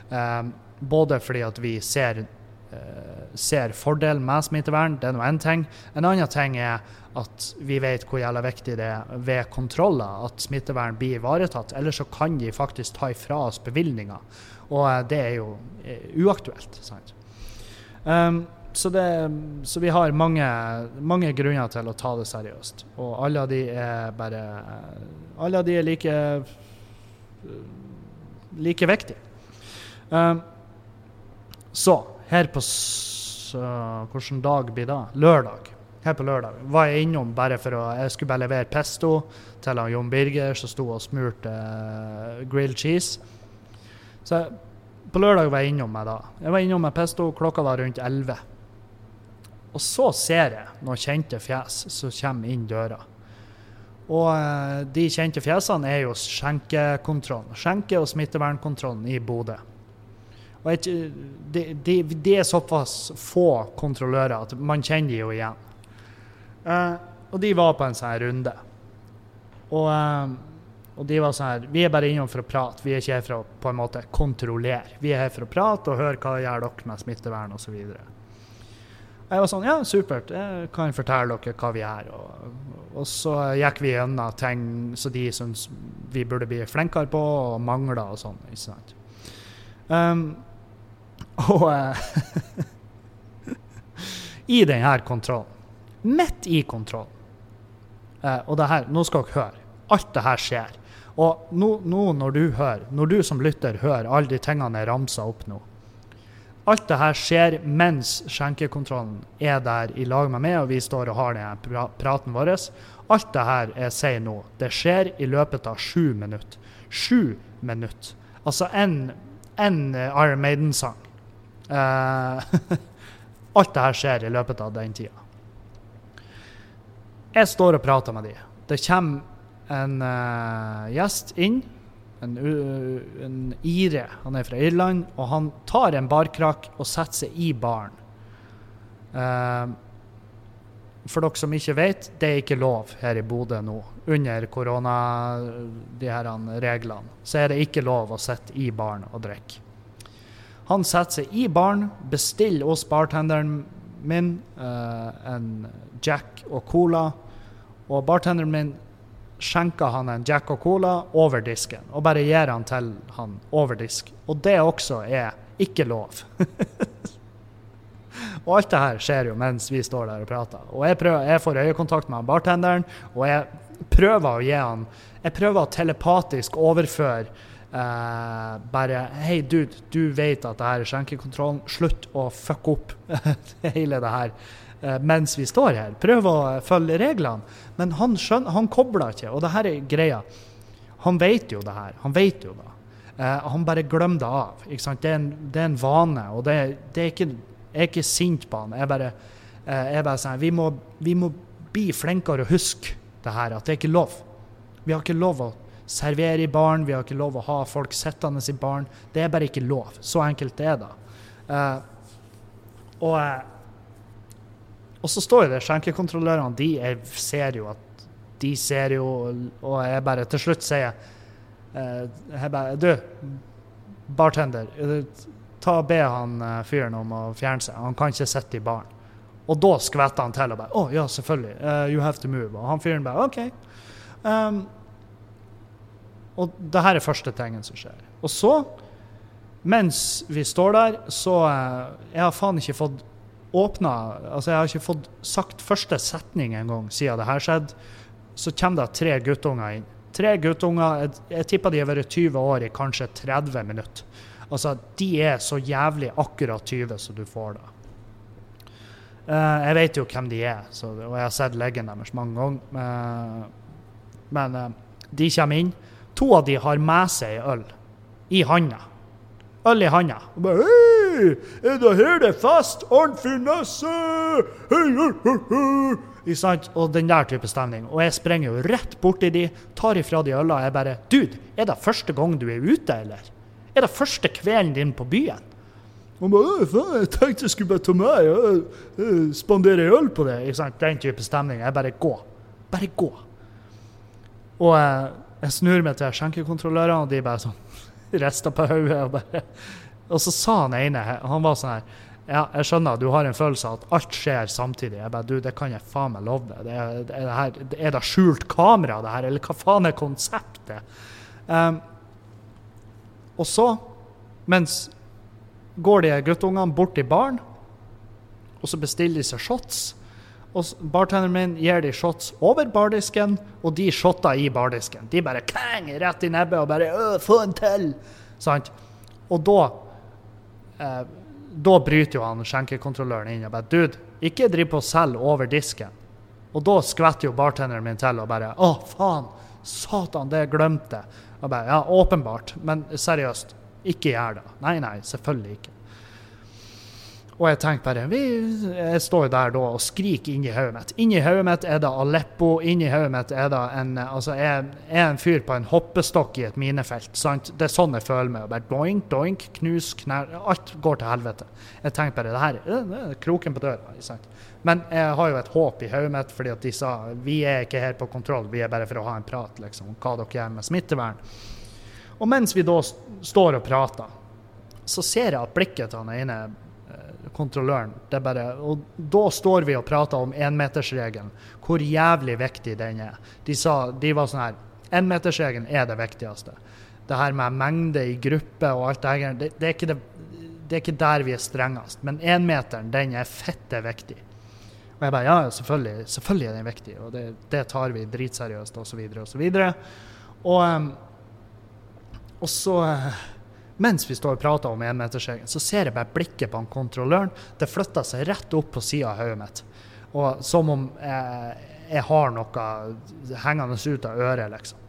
Eh, både fordi at vi ser Eh, ser fordelen med smittevern. Det er nå én ting. En annen ting er at vi vet hvor jævla viktig det er ved kontroller at smittevern blir ivaretatt. Ellers så kan de faktisk ta ifra oss bevilgninger. Og eh, det er jo eh, uaktuelt. sant? Um, så, det, så, vi har mange, mange, grunner til å ta det seriøst. Og alle av de er bare Alle av de er like like viktige. Um, så her på Hvilken dag blir det? Lørdag. Her på lørdag var jeg innom bare for å Jeg skulle bare levere pesto til han Jon Birger, som sto og smurte uh, grilled cheese. Så på lørdag var jeg innom meg da. Jeg var innom med pesto, klokka var rundt 11. Og så ser jeg noen kjente fjes som kommer inn døra. Og uh, de kjente fjesene er jo skjenkekontrollen. Skjenke- og smittevernkontrollen i Bodø. Og et, det, de, de, er såpass få kontrollører at man kjenner de jo igjen. Uh, og de var på en sånn runde. Og, uh, og, de var sånn her Vi er bare innom for å prate, vi er ikke her for å på en måte kontrollere. Vi er her for å prate og høre hva gjør dere med smittevern osv. Jeg var sånn Ja, supert. Jeg kan fortelle dere hva vi gjør. Og, og så gikk vi gjennom ting som de syns vi burde bli flinkere på, og mangler og sånn. ikke sant? Um, og uh, (laughs) I denne kontrollen, midt i kontrollen uh, Og det her, nå skal dere høre. Alt det her skjer. Og nå, nå, når du hører, når du som lytter hører alle de tingene jeg ramsa opp nå Alt det her skjer mens skjenkekontrollen er der i lag med meg, og vi står og har denne pra praten vår. Alt det her jeg sier nå, det skjer i løpet av sju minutter. Sju minutter. Altså én Iron Maiden-sang. Uh, (laughs) alt det her skjer i løpet av den tida. Jeg står og prater med de. Det kommer en uh, gjest inn en, en ire. Han er fra Irland, og han tar en barkrakk og setter seg i baren. Uh, for dere som ikke vet, det er ikke lov her i Bodø nå. Under korona, de her reglene, så er det ikke lov å sitte i baren og drikke. Han setter seg i baren, bestiller hos bartenderen min uh, en Jack og Cola. Og bartenderen min skjenker han en Jack og Cola over disken, og bare gir han til han over disk. Og det også er ikke lov. (laughs) og alt det her skjer jo mens vi står der og prater. Og jeg, prøver, jeg får øyekontakt med bartenderen, og jeg prøver å gi han Jeg prøver å telepatisk overføre eh, bare Hei, dude, du vet at det her er skjenkekontrollen. Slutt å fucke opp (laughs) hele det her uh, mens vi står her. Prøv å følge reglene. Men han, skjønner, han kobler ikke, og det her er greia. Han vet jo det her. Han vet jo det. Uh, han bare glemmer det av. Det er, en, det, er en, vane. og det, det er ikke, Jeg er ikke sint på han. Jeg bare, jeg bare sier vi vi må bli flinkere å huske det her, at det er ikke lov. Vi har ikke lov å servere i baren, vi har ikke lov å ha folk sittende i baren. Det er bare ikke lov. Så enkelt er det. Uh, og eh, og så står jo det skjenkekontrollørene, de er, ser jo at de ser jo Og jeg bare til slutt sier eh, jeg bare Du, bartender, ta og be han eh, fyren om å fjerne seg. Han kan ikke sitte i baren. Og da skvetter han til og bare Å, oh, ja, selvfølgelig. Uh, you have to move. Og han fyren bare OK. Um, og det her er første tingen som skjer. Og så, mens vi står der, så uh, Jeg har faen ikke fått åpna Altså, jeg har ikke fått sagt første setning engang siden det her skjedde. Så kommer det tre guttunger inn. Tre guttunger, jeg, jeg tipper de har vært 20 år i kanskje 30 minutter. Altså, de er så jævlig akkurat 20 som du får da. Uh, jeg vet jo hvem de er, så, og jeg har sett leggen deres mange ganger. Uh, men uh, de kommer inn. To av de har med seg øl i handa. Øl i handa. Hei, er det her det fest? Arnt Finesse! Hei, sant? Og den der type stemning. Og jeg springer jo rett borti de, tar ifra de øla. Jeg bare Dude, er det første gang du er ute, eller? Er det første kvelden din på byen? Og bare, faen, jeg tenkte jeg skulle bare ta med jeg, spandere øl på det. Ikke sant? Den type stemning. Jeg bare gå. Bare gå. Og eh, jeg snur meg til skjenkekontrollørene, og de bare sånn (laughs) rister på hodet. Og, og så sa han ene Han var sånn her ja, jeg skjønner, du har en følelse av at alt skjer samtidig. Jeg bare, du, Det kan jeg faen meg love deg. Det er, det er, det her, er, det skjult kamera, det her? Eller hva faen er konseptet? Um, og så, mens går de guttungene bort til baren, og så bestiller de seg shots. Og bartenderen min gir de shots over bardisken, og de shotter i bardisken. De bare kang, rett i nebbet og bare 'Få en til!' Sant? Og da eh, Da bryter jo han skjenkekontrolløren inn og bare 'Dude, ikke driv på og selg over disken'. Og da skvetter jo bartenderen min til og bare 'Å, faen! Satan, det glemte jeg'. Og bare, ja, åpenbart. Men seriøst, ikke gjør det. Nei, nei, selvfølgelig ikke. Og jeg tenkte bare vi, Jeg står der da og skriker inni hodet mitt. Inni hodet mitt er det Aleppo. Inni hodet mitt er det en Altså, jeg er en fyr på en hoppestokk i et minefelt. sant? Det er sånn jeg føler meg. Bare doink, doink, knus, knær Alt går til helvete. Jeg tenkte bare det her det er kroken på døra. sant? Men jeg har jo et håp i hodet mitt, fordi at de sa vi er ikke her på kontroll, vi er bare for å ha en prat liksom, om hva dere gjør med smittevern. Og mens vi da står og prater, så ser jeg at blikket til han ene kontrolløren. Det er bare, og da står vi og prater om énmetersregelen, hvor jævlig viktig den er. De, sa, de var sånn her Énmetersregelen er det viktigste. Det her med mengde i gruppe og alt det her, det, det, er, det, det er ikke der vi er strengest. Men énmeteren, den er fette viktig. Og jeg bare ja, selvfølgelig, selvfølgelig er den viktig, og det, det tar vi dritseriøst, osv., osv. Og, så, og, um, og så mens vi står og prater om enmetersregelen, så ser jeg bare blikket på han kontrolløren. Det flytter seg rett opp på sida av hodet mitt. Og som om jeg, jeg har noe hengende ut av øret, liksom.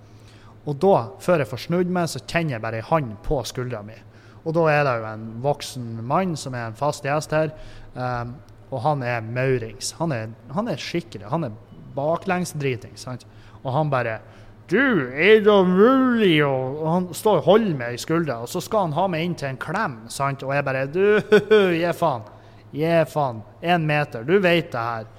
Og da, før jeg får snudd meg, så kjenner jeg bare ei hånd på skuldra mi. Og da er det jo en voksen mann som er en fast gjest her. Um, og han er maurings. Han er, han er skikkelig. Han er baklengsdriting. sant? Og han bare Du, er det mulig Og han står og holder meg i skuldra, og så skal han ha meg inn til en klem, sant? Og jeg bare Du, (laughs) gi faen. Gi faen. Én meter. Du vet det her.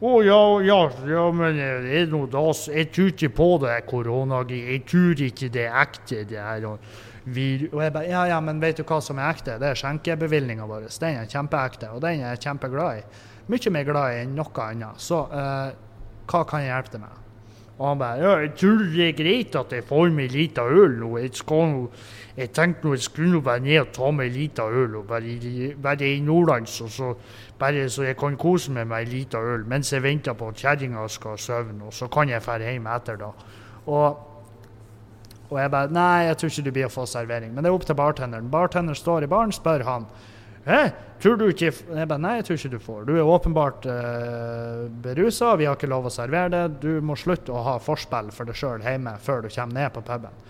Å oh, ja, ja, ja, men det er noe da, jeg tror ikke på det koronagreiet. Jeg tror ikke det er ekte, det her. Og jeg bare Ja, ja, men vet du hva som er ekte? Det er skjenkebevilgninga vår. Den er kjempeekte, og den er jeg kjempeglad i. Mye mer glad i enn noe annet. Så uh, hva kan jeg hjelpe deg med? Og han bare ja, jeg tror det er greit at jeg får meg en liten øl nå. Jeg, skal, jeg tenkte nå jeg skulle være ned og ta meg en liten øl, og bare, bare i Nordlands, og så bare så jeg kan kose meg med en liten øl mens jeg venter på at kjerringa skal sovne, og så kan jeg dra hjem etter da. Og, og jeg bare Nei, jeg tror ikke du blir å få servering. Men det er opp til bartenderen. Bartenderen står i baren, spør han. Hæ? Tror du ikke Jeg bare Nei, jeg tror ikke du får. Du er åpenbart uh, berusa, vi har ikke lov å servere det. Du må slutte å ha forspill for deg sjøl hjemme før du kommer ned på puben.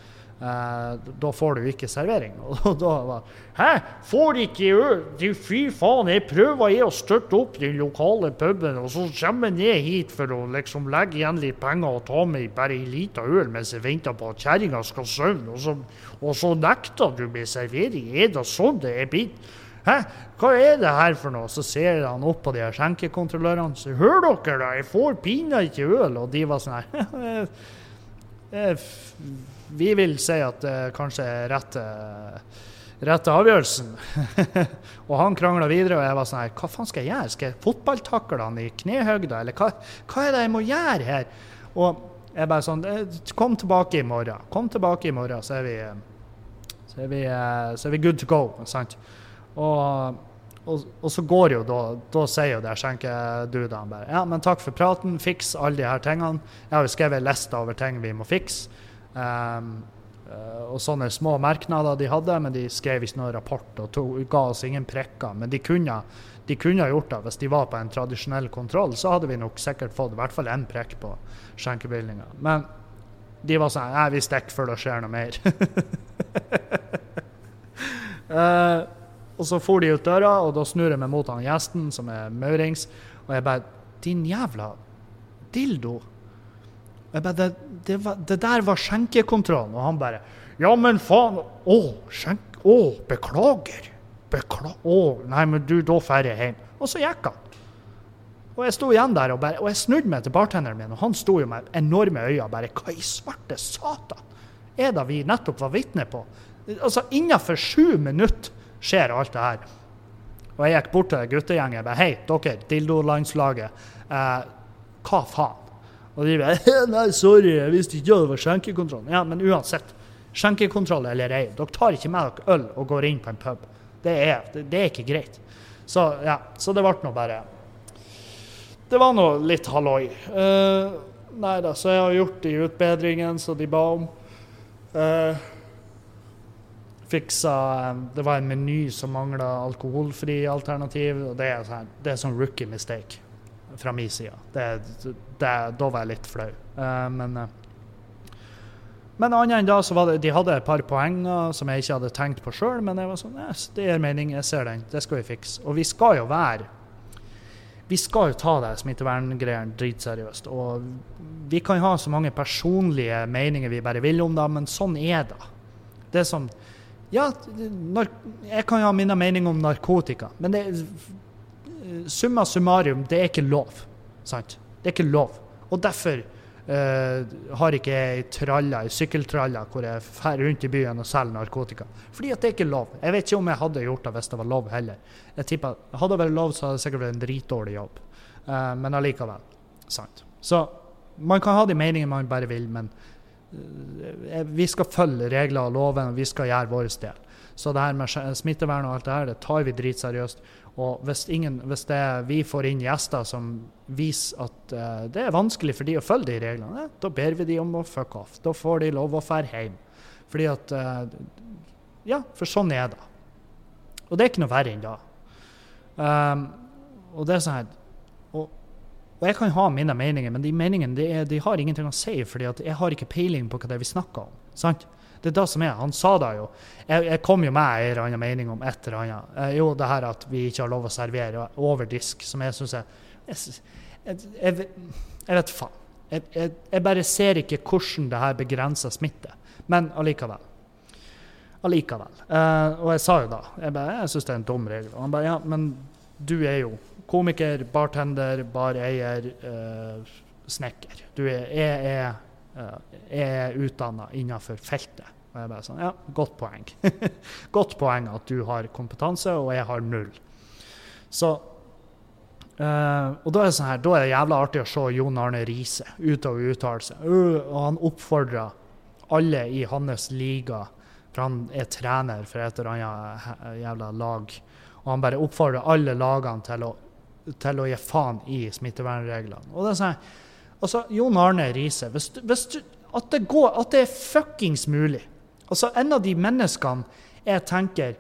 Uh, da får du ikke servering. (laughs) Og da var Hæ? Får ikke øl? Fy faen, jeg prøver jeg å støtte opp den lokale puben, og så kommer jeg ned hit for å liksom legge igjen litt penger og ta meg bare ei lita øl mens jeg venter på at kjerringa skal sovne, og og så nekter du meg servering? Er det sånn det er blitt? Hæ, hva er det her for noe? Så ser han opp på de her skjenkekontrollørene. Så hør dere, da, jeg får pinadø ikke øl. Og de var sånn her (laughs) Vi vil si at det kanskje er rette, rette avgjørelsen. (laughs) og han krangla videre, og jeg var sånn her Hva faen skal jeg gjøre? Skal jeg fotballtakle han i knehøgda, eller hva, hva er det jeg må gjøre her? Og jeg bare sånn Kom tilbake i morgen. Kom tilbake i morgen, så er vi, så er vi, så er vi good to go. sant? Og, og, og, så går jo da Da sier jo det skjenkedudene bare Ja, men takk for praten, fiks alle de her tingene. Jeg har jo skrevet en liste over ting vi må fikse. Um, og sånne små merknader de hadde, men de skrev ikke noen rapport og tog, ga oss ingen prikker. Men de kunne, de kunne gjort det hvis de var på en tradisjonell kontroll. Så hadde vi nok sikkert fått i hvert fall én prekk på skjenkebevilgninga. Men de var sånn Nei, vi stikker før det skjer noe mer. uh, (laughs) Og så for de ut døra, og da snur jeg meg mot han gjesten, som er maurings, og jeg bare Din jævla dildo. Jeg bare, det, det, var, det, der var skjenkekontrollen. Og han bare Ja, men faen. Å, skjenk... Å, beklager. Beklager. Å, nei, men du, da drar jeg hjem. Og så gikk han. Og jeg sto igjen der og, bare, og jeg snudde meg til bartenderen min, og han sto jo med enorme øyne bare Hva i svarte satan er det vi nettopp var vitne på? Altså, innenfor sju minutter skjer alt det her. Og jeg gikk bort til guttegjengen og bare Hei, dere, dildolandslaget. Eh, hva faen? Og de bare Nei, sorry, jeg visste ikke det var skjenkekontroll. Ja, men uansett. Skjenkekontroll eller ei, dere tar ikke med dere øl og går inn på en pub. Det er, det, det er ikke greit. Så ja, så det ble nå bare Det var nå litt halloi. Uh, nei da, så jeg har gjort de utbedringene som de ba om. Uh, fiksa eh, Det var en meny som mangla alkoholfri alternativ. og Det er sånn, det er sånn rookie mistake fra min side. Det, det, da var jeg litt flau. Uh, men uh, men annet enn da, så var det, de hadde et par poenger som jeg ikke hadde tenkt på sjøl. Men jeg var sånn, yes, det gir mening, jeg ser den. Det skal vi fikse. Og vi skal jo være Vi skal jo ta det smitteverngreiene dritseriøst. Og vi kan ha så mange personlige meninger vi bare vil om det, men sånn er det. Det er som ja, jeg kan ha mine meninger om narkotika, men det, summa summarum, det er ikke lov. Sant? Det er ikke lov. Og derfor uh, har ikke jeg traller, sykkeltraller hvor jeg drar rundt i byen og selger narkotika. Fordi at det er ikke lov. Jeg vet ikke om jeg hadde gjort det hvis det var lov heller. Jeg tipper, Hadde det vært lov, så hadde det sikkert vært en dritdårlig jobb. Uh, men allikevel. Sant. Så man kan ha de meningene man bare vil, men Eh, vi skal følge regler og loven, og vi skal gjøre vår del. Så det her med smittevern og alt det her, det tar vi dritseriøst. Og hvis, ingen, hvis det, vi får inn gjester som viser at uh, det er vanskelig for de å følge de reglene, da ber vi de om å fuck off. Da får de lov å dra hjem. Fordi at uh, Ja, for sånn er det. Og det er ikke noe verre enn det. Um, og det er sånn her og, jeg kan ha mine meninger, men de meningene de, er, de har ingenting å si, fordi jeg har ikke peiling på hva det er vi snakker om. sant? Det er det som er. Han sa det jo. Jeg, jeg kom jo med en eller annen mening om et eller annet. Eh, jo, det her at vi ikke har lov å servere over disk, som jeg syns er jeg, jeg, jeg, vet faen. Jeg, jeg, bare ser ikke hvordan det her begrenser smitte. Men allikevel. Allikevel. Eh, og jeg sa jo da Jeg, bare, jeg syns det er en dum regel. Og han bare ja, men du er jo komiker, bartender, bareier, eh, snekker. Du er, jeg er, uh, er utdanna innenfor feltet. Og jeg bare sånn Ja, godt poeng. (laughs) godt poeng at du har kompetanse, og jeg har null. Så Uh, og da er, sånn her, da er det jævla artig å se Jon Arne Riise utover og uttale seg. Uh, og han oppfordrer alle i hans liga, for han er trener for et eller annet jævla lag. Og han bare oppfordrer alle lagene til å, til å gi faen i smittevernreglene. Og det er sånn Altså, Jon Arne Riise, hvis, hvis du, at, det går, at det er fuckings mulig Altså, en av de menneskene jeg tenker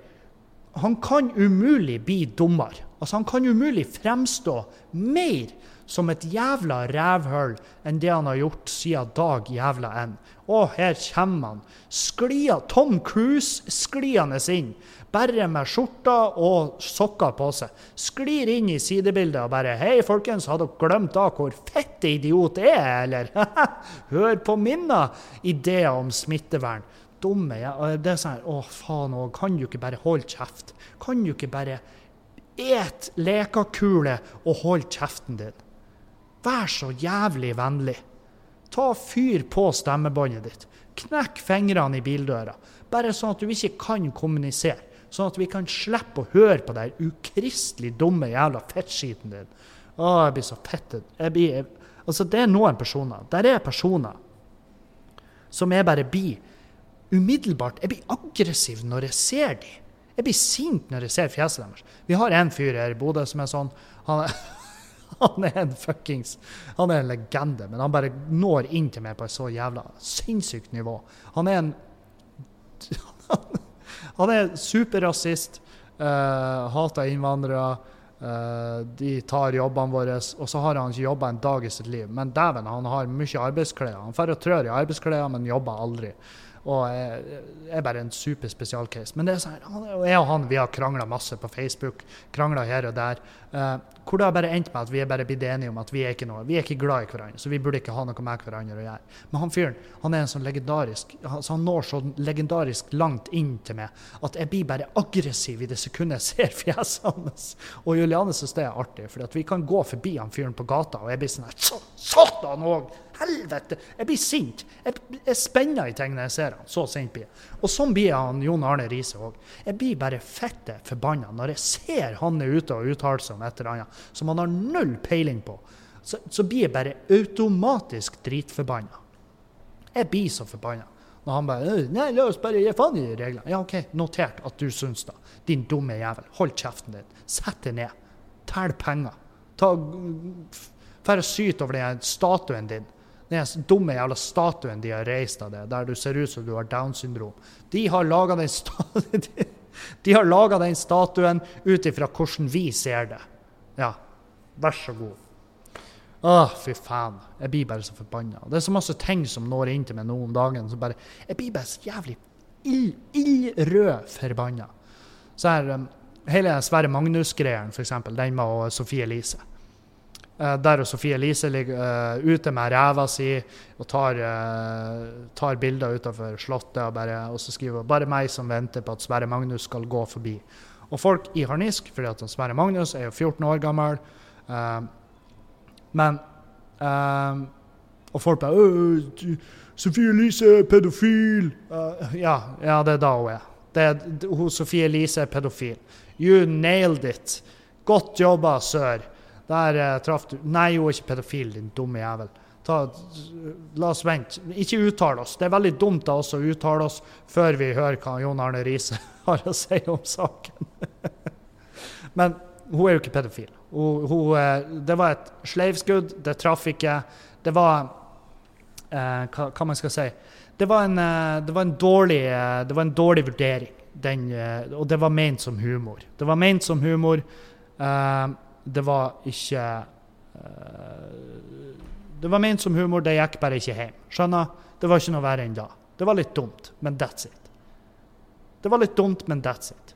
Han kan umulig bli dummere Altså, han kan umulig fremstå mer som et jævla rævhull enn det han har gjort siden dag jævla enn. Og her kommer han. Sklia, Tom Cruise skliende inn. Bare med skjorta og sokker på seg. Sklir inn i sidebildet og bare 'Hei, folkens, har dere glemt da hvor fette idiot jeg er, eller?' (laughs) Hør på mine ideer om smittevern. Dumme ja. Det er sånn Å, faen òg. Kan du ikke bare holde kjeft? Kan du ikke bare Et lekekule og hold kjeften din. Vær så jævlig vennlig. Ta Fyr på stemmebåndet ditt. Knekk fingrene i bildøra. Bare sånn at du ikke kan kommunisere. Sånn at vi kan slippe å høre på den ukristelig dumme jævla fettskiten din. Å, jeg blir så fettet. Jeg blir, jeg, altså, det er noen personer. Der er personer som jeg bare blir umiddelbart Jeg blir aggressiv når jeg ser dem. Jeg blir sint når jeg ser fjeset deres. Vi har en fyr her i Bodø som er sånn han er, (laughs) han er en fuckings Han er en legende, men han bare når inn til meg på et så jævla sinnssykt nivå. Han er en Han (laughs) er superrasist, uh, hater innvandrere. Uh, de tar jobbene våre, og så har han ikke jobba en dag i sitt liv. Men dæven, han har mye arbeidsklær. Han drar og trør i arbeidsklær, men jobber aldri. Og jeg, er bare en super spesialcase. Men det er sånn, jeg og han vi har krangla masse på Facebook. Krangla her og der. Uh, hvor det har bare endt med at vi er bare blitt enige om at vi er ikke noe, vi er ikke glad i hverandre. Så vi burde ikke ha noe med hverandre å gjøre. Men han fyren han er en sånn legendarisk, så han når så legendarisk langt inn til meg at jeg blir bare aggressiv i det sekundet jeg ser (laughs) fjeset hans. Og Juliane syns det er artig, for vi kan gå forbi han fyren på gata, og jeg blir sånn Satan òg! Helvete! Jeg blir sint. Jeg, jeg spenner i ting når jeg ser han. Så sint blir jeg. Og sånn blir han Jon Arne Riise òg. Jeg blir bare fette forbanna når jeg ser han er ute og uttaler seg om et eller annet som han har null peiling på. Så, så blir jeg bare automatisk dritforbanna. Jeg blir så forbanna. Når han bare Nei, la oss bare gi faen i reglene. Ja, OK, notert at du syns det. Din dumme jævel. Hold kjeften din. Sett deg ned. Tell penger. Ta og syte over den statuen din den dumme jævla statuen de har reist av det, der du ser ut som du har Downs syndrom. De har laga den, (laughs) den statuen ut ifra hvordan vi ser det. Ja, vær så god. Å, fy faen. Jeg blir bare så forbanna. Det er så masse ting som når inn til meg nå om dagen. Så bare, jeg blir bare så jævlig ildrød forbanna. Så her, um, hele Sverre Magnus-greien, f.eks., den med Sofie Elise. Uh, der Sofie Elise ligger uh, ute med ræva si og tar, uh, tar bilder utenfor Slottet og, bare, og så skriver hun 'bare meg som venter på at Sverre Magnus skal gå forbi'. Og folk i harnisk, fordi at Sverre Magnus er jo 14 år gammel. men Og folk bare 'Sofie Elise er pedofil'. ja, ja, det er da hun er. Det hun, Sofie Elise er pedofil. You nailed it. Godt jobba, sør. Der uh, traff du Nei, hun er ikke pedofil, din dumme jævel. Ta, la oss vente. Ikke uttale oss. Det er veldig dumt av oss å uttale oss før vi hører hva Jon Arne Riise (laughs) har å si om saken. (laughs) Men hun er jo ikke pedofil. Hun, hun, eh, det var et sleivskudd, det traff ikke. Det var eh, hva, hva, man skal si. Det var, en, eh, det var, dårlig, det var en dårlig vurdering. den eh, Og det var ment som humor. Det var ment som humor. Eh, det var ikke uh, Det var ment som humor, det gikk bare ikke hjem. Skjønner? Det var ikke noe verre enn da. Det var litt dumt, men that's it. Det var litt dumt, men that's it.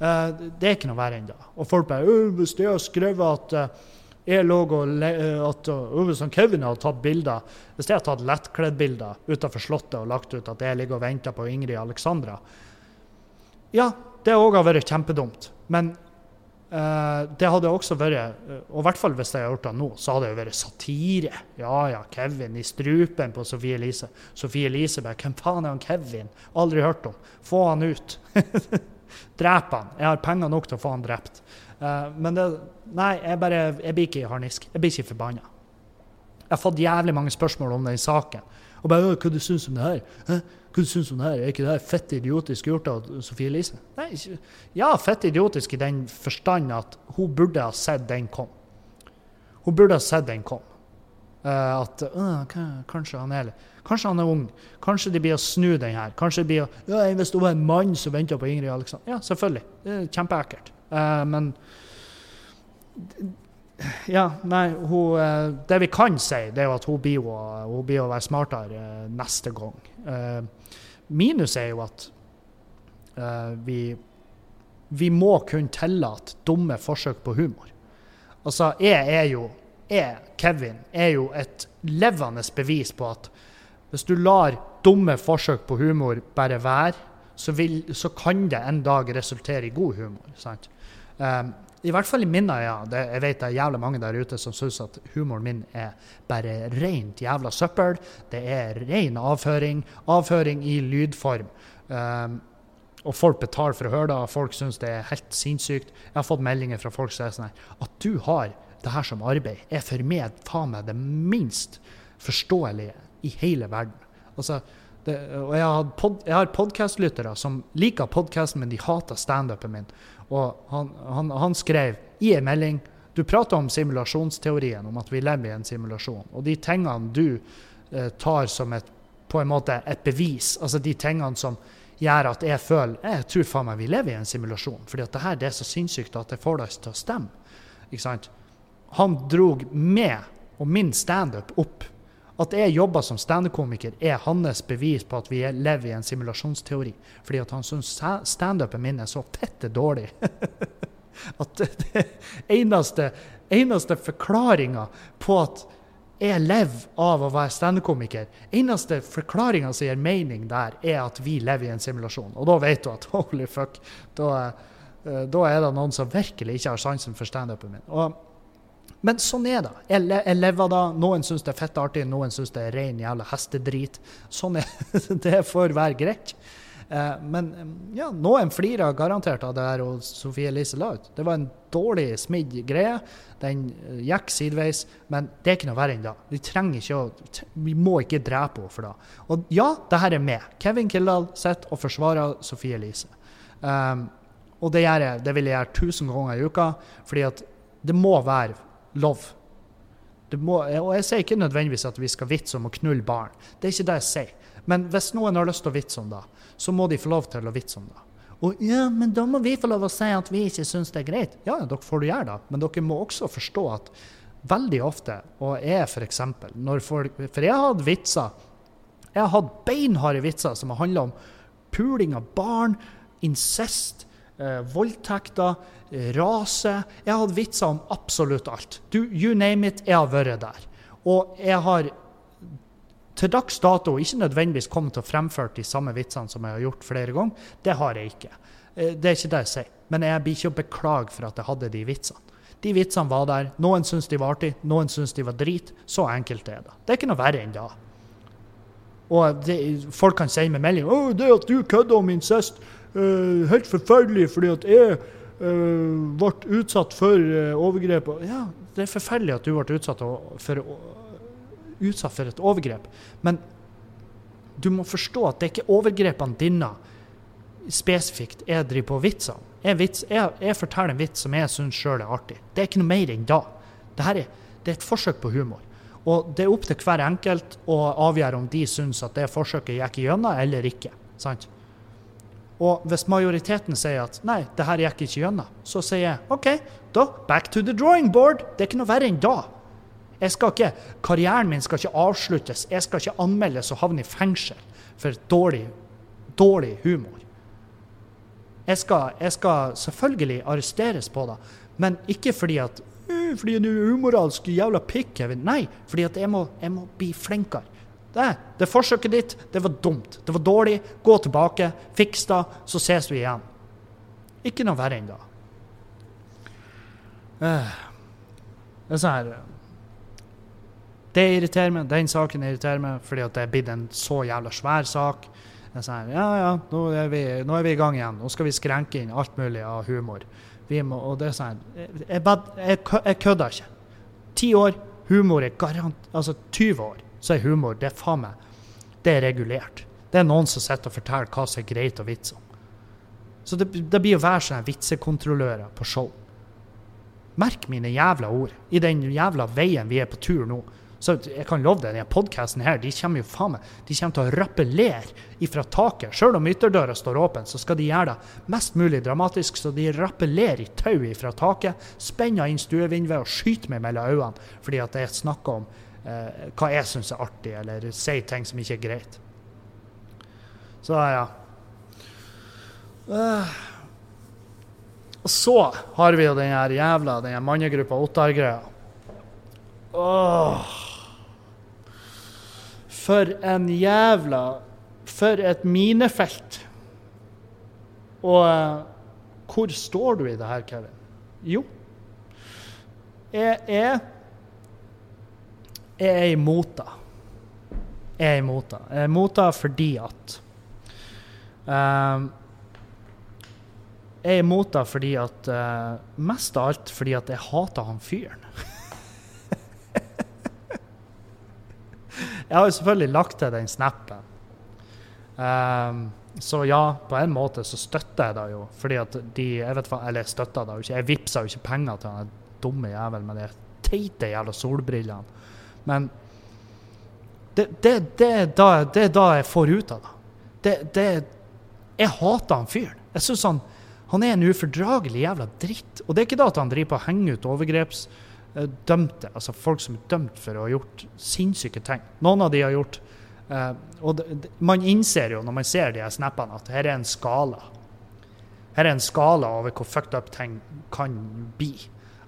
Uh, det er ikke noe verre enn da. Og folk bare Hvis de har skrevet at uh, jeg lå og at uh, Hvis Kevin hadde tatt bilder Hvis jeg hadde tatt lettkledd-bilder utenfor Slottet og lagt ut at jeg ligger og venter på Ingrid Alexandra Ja, det òg har vært kjempedumt. Men det hadde også vært, og i hvert fall hvis jeg hadde gjort det nå, så hadde det jo vært satire. Ja ja, Kevin i strupen på Sofie Elise. Sofie Elise bare Hvem faen er han Kevin? Aldri hørt om. Få han ut. (laughs) Drep han. Jeg har penger nok til å få han drept. Uh, men det Nei, jeg bare Jeg blir ikke harnisk. Jeg blir ikke forbanna. Jeg har fått jævlig mange spørsmål om den saken. Og bare 'Hva du syns om det her?' Hæ? Du syns det her? Er ikke det her fett idiotisk gjort av Sofie Elise? Nei, ikke. ja, fett idiotisk i den forstand at hun burde ha sett den kom. Hun burde ha sett den kom. Uh, at uh, kanskje han er Kanskje han er ung. Kanskje de blir å snu den her. Kanskje de blir å ja, Hvis det var en mann som venta på Ingrid Alexander Ja, selvfølgelig. Det er kjempeekkelt. Uh, men ja, nei, hun, eh, Det vi kan si, det er jo at hun blir å, hun være smartere eh, neste gang. Minus er jo at uh, vi, vi må kunne tillate dumme forsøk på humor. Altså, jeg er jo jeg, Kevin, er jo et levende bevis på at hvis du lar dumme forsøk på humor bare være, så, vil, så kan det en dag resultere i god humor. sant? Um, i hvert fall i mine øyne. jeg vet det er jævlig mange der ute som syns at humoren min er bare rent jævla søppel. Det er ren avføring. Avføring i lydform. Um, og folk betaler for å høre det, og folk syns det er helt sinnssykt. Jeg har fått meldinger fra folk som er sånn her At du har det her som arbeid, er for meg faen meg det minst forståelige i hele verden. Altså, det, og jeg har, pod, har podkastlyttere som liker podkasten, men de hater standupen min. Og han, han, han skrev i en melding Du prater om simulasjonsteorien, om at vi lever i en simulasjon. Og de tingene du eh, tar som et, på en måte et bevis, altså de tingene som gjør at jeg føler jeg tror faen meg vi lever i en simulasjon. fordi at det her det er så sinnssykt at det får deg til å stemme. Ikke sant? Han drog med og min standup opp at jeg jobber som standup-komiker, er hans bevis på at vi lever i en simulasjonsteori. Fordi at han syns standupen min er så fette dårlig. (laughs) at det eneste, eneste forklaringa på at jeg lever av å være standup-komiker, eneste forklaringa som gir mening der, er at vi lever i en simulasjon. Og da vet du at (laughs) holy fuck, da, eh, da er det noen som virkelig ikke har sansen for standupen min. Og men sånn er det. Jeg, jeg lever da. Noen syns det er fett artig, noen syns det er ren jævla hestedrit. Sånn er (laughs) det. får være greit. Eh, men ja, noen flirer garantert av det her og Sofie Elise la ut. Det var en dårlig smidd greie. Den eh, gikk sideveis, men det er ikke noe verre enn det. Vi trenger ikke å Vi må ikke drepe henne for det. Og ja, det her er med. Kevin Kildahl sitter og forsvarer Sofie Elise. Um, og det, gjør jeg, det vil jeg gjøre tusen ganger i uka, fordi at det må være lov. Må, og jeg sier ikke nødvendigvis at vi skal vitse om å knulle barn. Det er ikke det jeg sier. Men hvis noen har lyst til å vitse om det, så må de få lov til å vitse om det. Og ja, men da må vi få lov å si at vi ikke syns det er greit. Ja, dere får gjøre det, men dere må også forstå at veldig ofte, og jeg f.eks. når For jeg har hatt vitser Jeg har hatt beinharde vitser som har handla om puling av barn, incest, eh, voldtekter, rase. Jeg har hatt vitser om absolutt alt. Du, you name it, jeg har vært der. Og jeg har til dags dato ikke nødvendigvis kommet til å fremføre de samme vitsene som jeg har gjort flere ganger. Det har jeg ikke. Eh, det er ikke det jeg sier. Men jeg blir ikke å beklage for at jeg hadde de vitsene. De vitsene var der. Noen syns de var artig, noen syns de var drit. Så enkelt er det. Det er ikke noe verre enn det. Og det, folk kan si med melding 'Å, det at du kødder om incest, uh, helt forferdelig fordi at jeg uh, ble utsatt for uh, overgrep. Ja, det er forferdelig at du ble utsatt for, utsatt for et overgrep. Men du må forstå at det er ikke overgrepene dine spesifikt jeg driver på vitsene. Jeg, vits, jeg, jeg, forteller en vits som jeg syns sjøl er artig. Det er ikke noe mer enn da. Dette er, det er et forsøk på humor. Og det er opp til hver enkelt å avgjøre om de syns at det forsøket gikk igjennom eller ikke. Sant? Og hvis majoriteten sier at nei, det her gikk ikke gjennom, så sier jeg OK, da back to the drawing board. Det er ikke noe verre enn da. Jeg skal ikke, Karrieren min skal ikke avsluttes. Jeg skal ikke anmeldes og havne i fengsel for dårlig, dårlig humor. Jeg skal, jeg skal, selvfølgelig arresteres på det, men ikke fordi at «Øh, fordi du er umoralsk jævla pikk, Kevin. Nei, fordi at jeg må, jeg må bli flinkere. Det, det forsøket ditt, det var dumt. Det var dårlig. Gå tilbake, fiks det, så ses vi igjen. Ikke noe verre enn det. Uh, det er sånn her Det irriterer meg. Den saken irriterer meg fordi at det er blitt en så jævla svær sak. Det er sånn her, Ja, ja, nå er, vi, nå er vi i gang igjen. Nå skal vi skrenke inn alt mulig av humor. Må, og det er sånn jeg, jeg, jeg kødder ikke. Ti år, humor er garant... Altså 20 år, så er humor det er faen meg Det er regulert. Det er noen som sitter og forteller hva som er greit å vitse om. Så det, det blir å være sånne vitsekontrollører på show. Merk mine jævla ord. I den jævla veien vi er på tur nå. Så jeg kan love deg, denne podkasten her, de kommer jo faen meg De kommer til å rappellere ifra taket. Sjøl om ytterdøra står åpen, så skal de gjøre det mest mulig dramatisk, så de rappellerer i tau ifra taket, spenner inn stuevinduet og skyter meg mellom øynene fordi at jeg snakker om eh, hva jeg syns er artig, eller sier ting som ikke er greit. Så ja. Uh. Og så har vi jo den her jævla den her mannegruppa Ottar-greia. Åh. For en jævla For et minefelt. Og uh, hvor står du i det her, Kevin? Jo, jeg er Jeg er imot det. Jeg er imot det. Jeg er imot det fordi at uh, Jeg er imot det fordi at uh, Mest av alt fordi at jeg hater han fyren. (laughs) Jeg har jo selvfølgelig lagt til den snappen. Um, så ja, på en måte så støtter jeg det jo. Fordi at de jeg vet, Eller jeg støtter det jo ikke. Jeg vippsa jo ikke penger til han dumme jævelen med de teite jævla solbrillene. Men det, det, det, er da, det, er da jeg får ut av det. det jeg hater han fyren. Jeg syns han, han er en ufordragelig jævla dritt. Og det er ikke da at han driver på å henge ut overgreps Eh, altså folk som er dømt for å ha gjort sinnssyke ting. Noen av de har gjort uh, Og det, man innser jo når man ser de her snappene, at her er en skala. Her er en skala over hvor fucked up ting kan bli.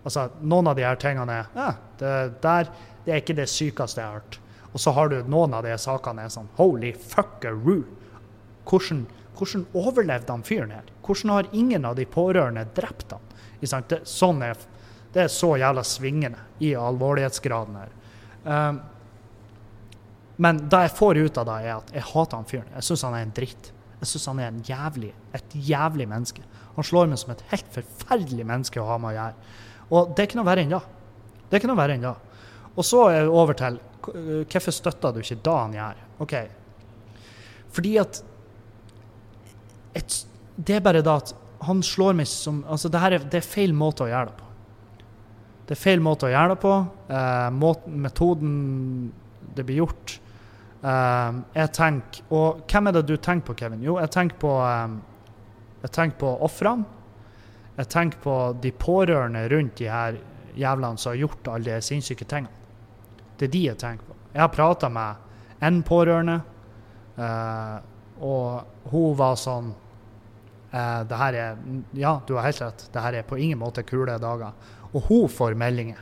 Altså, noen av de her tingene er ja, det, der, det er ikke det sykeste jeg har hørt. Og så har du noen av de sakene er sånn Holy fuckeroo! Hvordan, hvordan overlevde han fyren her? Hvordan har ingen av de pårørende drept han? Det, sånn er det er så jævla svingende i alvorlighetsgraden her. Um, men det jeg får ut av det, er at jeg hater han fyren. Jeg syns han er en dritt. Jeg syns han er en jævlig, et jævlig menneske. Han slår meg som et helt forferdelig menneske å ha med å gjøre. Og det er ikke noe verre enn det. Det er ikke noe verre enn det. Og så er vi over til hvorfor støtter du ikke det han gjør? OK. Fordi at et, Det er bare da at han slår meg som Altså, det, er, det er feil måte å gjøre det på. Det er feil måte å gjøre det på. Eh, måten, metoden det blir gjort eh, Jeg tenker Og hvem er det du tenker på, Kevin? Jo, jeg tenker på eh, Jeg tenker på ofrene. Jeg tenker på de pårørende rundt de her jævlene som har gjort alle de sinnssyke tingene. Det er de jeg tenker på. Jeg har prata med en pårørende, eh, og hun var sånn eh, det her er, Ja, du har helt rett. Det her er på ingen måte kule dager. Og hun får meldinger.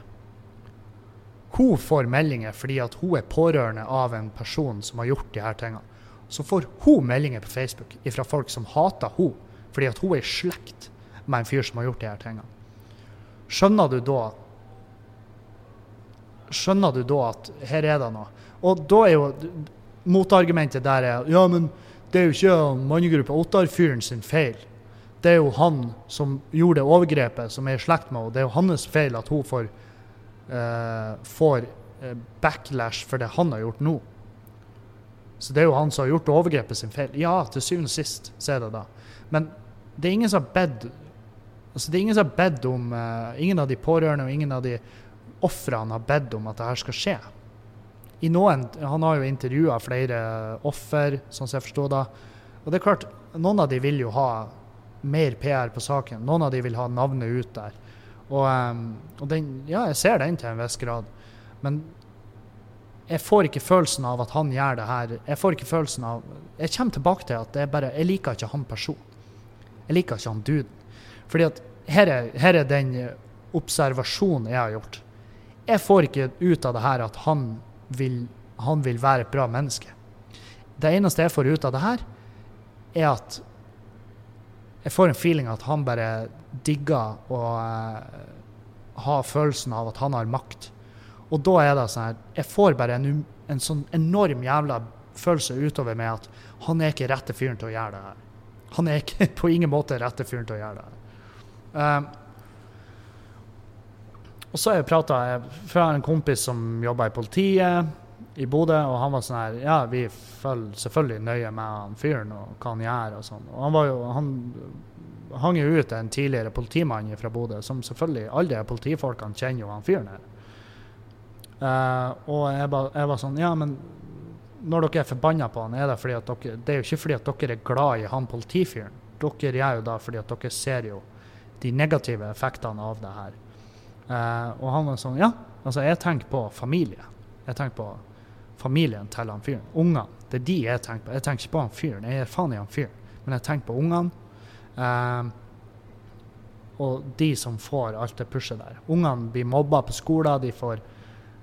Hun får meldinger fordi at hun er pårørende av en person som har gjort de her tingene. Så får hun meldinger på Facebook fra folk som hater hun, fordi at hun er i slekt med en fyr som har gjort de her tingene. Skjønner du da Skjønner du da at her er det noe? Og da er jo motargumentet der er ja, men det er jo ikke mannegruppa Ottar-fyren sin feil det er jo han som gjorde det overgrepet, som er i slekt med henne. Det er jo hans feil at hun får, uh, får uh, backlash for det han har gjort nå. Så det er jo han som har gjort overgrepet sin feil. Ja, til syvende og sist så er det da. Men det er ingen som har bedt altså det er ingen som har bedt om uh, Ingen av de pårørende og ingen av de ofrene har bedt om at det her skal skje. I noen, Han har jo intervjua flere offer, sånn som jeg forstår det. Og det er klart, noen av de vil jo ha mer PR på saken. Noen av de vil ha navnet ut der. Og, um, og den, ja, jeg ser den til en viss grad. Men jeg får ikke følelsen av at han gjør det her. Jeg får ikke følelsen av Jeg kommer tilbake til at er bare, jeg liker ikke han personen. Jeg liker ikke han duden. Fordi at her er, her er den observasjonen jeg har gjort. Jeg får ikke ut av det her at han vil, han vil være et bra menneske. Det eneste jeg får ut av det her, er at jeg får en feeling at han bare digger å uh, ha følelsen av at han har makt. Og da er det sånn her Jeg får bare en, en sånn enorm jævla følelse utover meg at han er ikke rette fyren til å gjøre det her. Han er ikke (laughs) på ingen måte rette fyren til å gjøre det her. Um, og så har jeg prata fra en kompis som jobber i politiet i Bodø, og han var sånn her Ja, vi følger selvfølgelig nøye med han fyren og hva han gjør og sånn. Og han var jo Han hang jo ut en tidligere politimann fra Bodø, som selvfølgelig alle de politifolkene kjenner jo han fyren her. Uh, og jeg, ba, jeg, var sånn Ja, men når dere er forbanna på han, er det fordi at dere Det er jo ikke fordi at dere er glad i han politifyren. Dere gjør jo da fordi at dere ser jo de negative effektene av det her. Uh, og han var sånn Ja, altså, jeg tenker på familie. Jeg tenker på familien til han fyren. Ungene. Det er de jeg tenker på. Jeg tenker ikke på han fyren. Jeg er faen i han fyren. Men jeg tenker på ungene. Eh, og de som får alt det pushet der. Ungene blir mobba på skolen. De får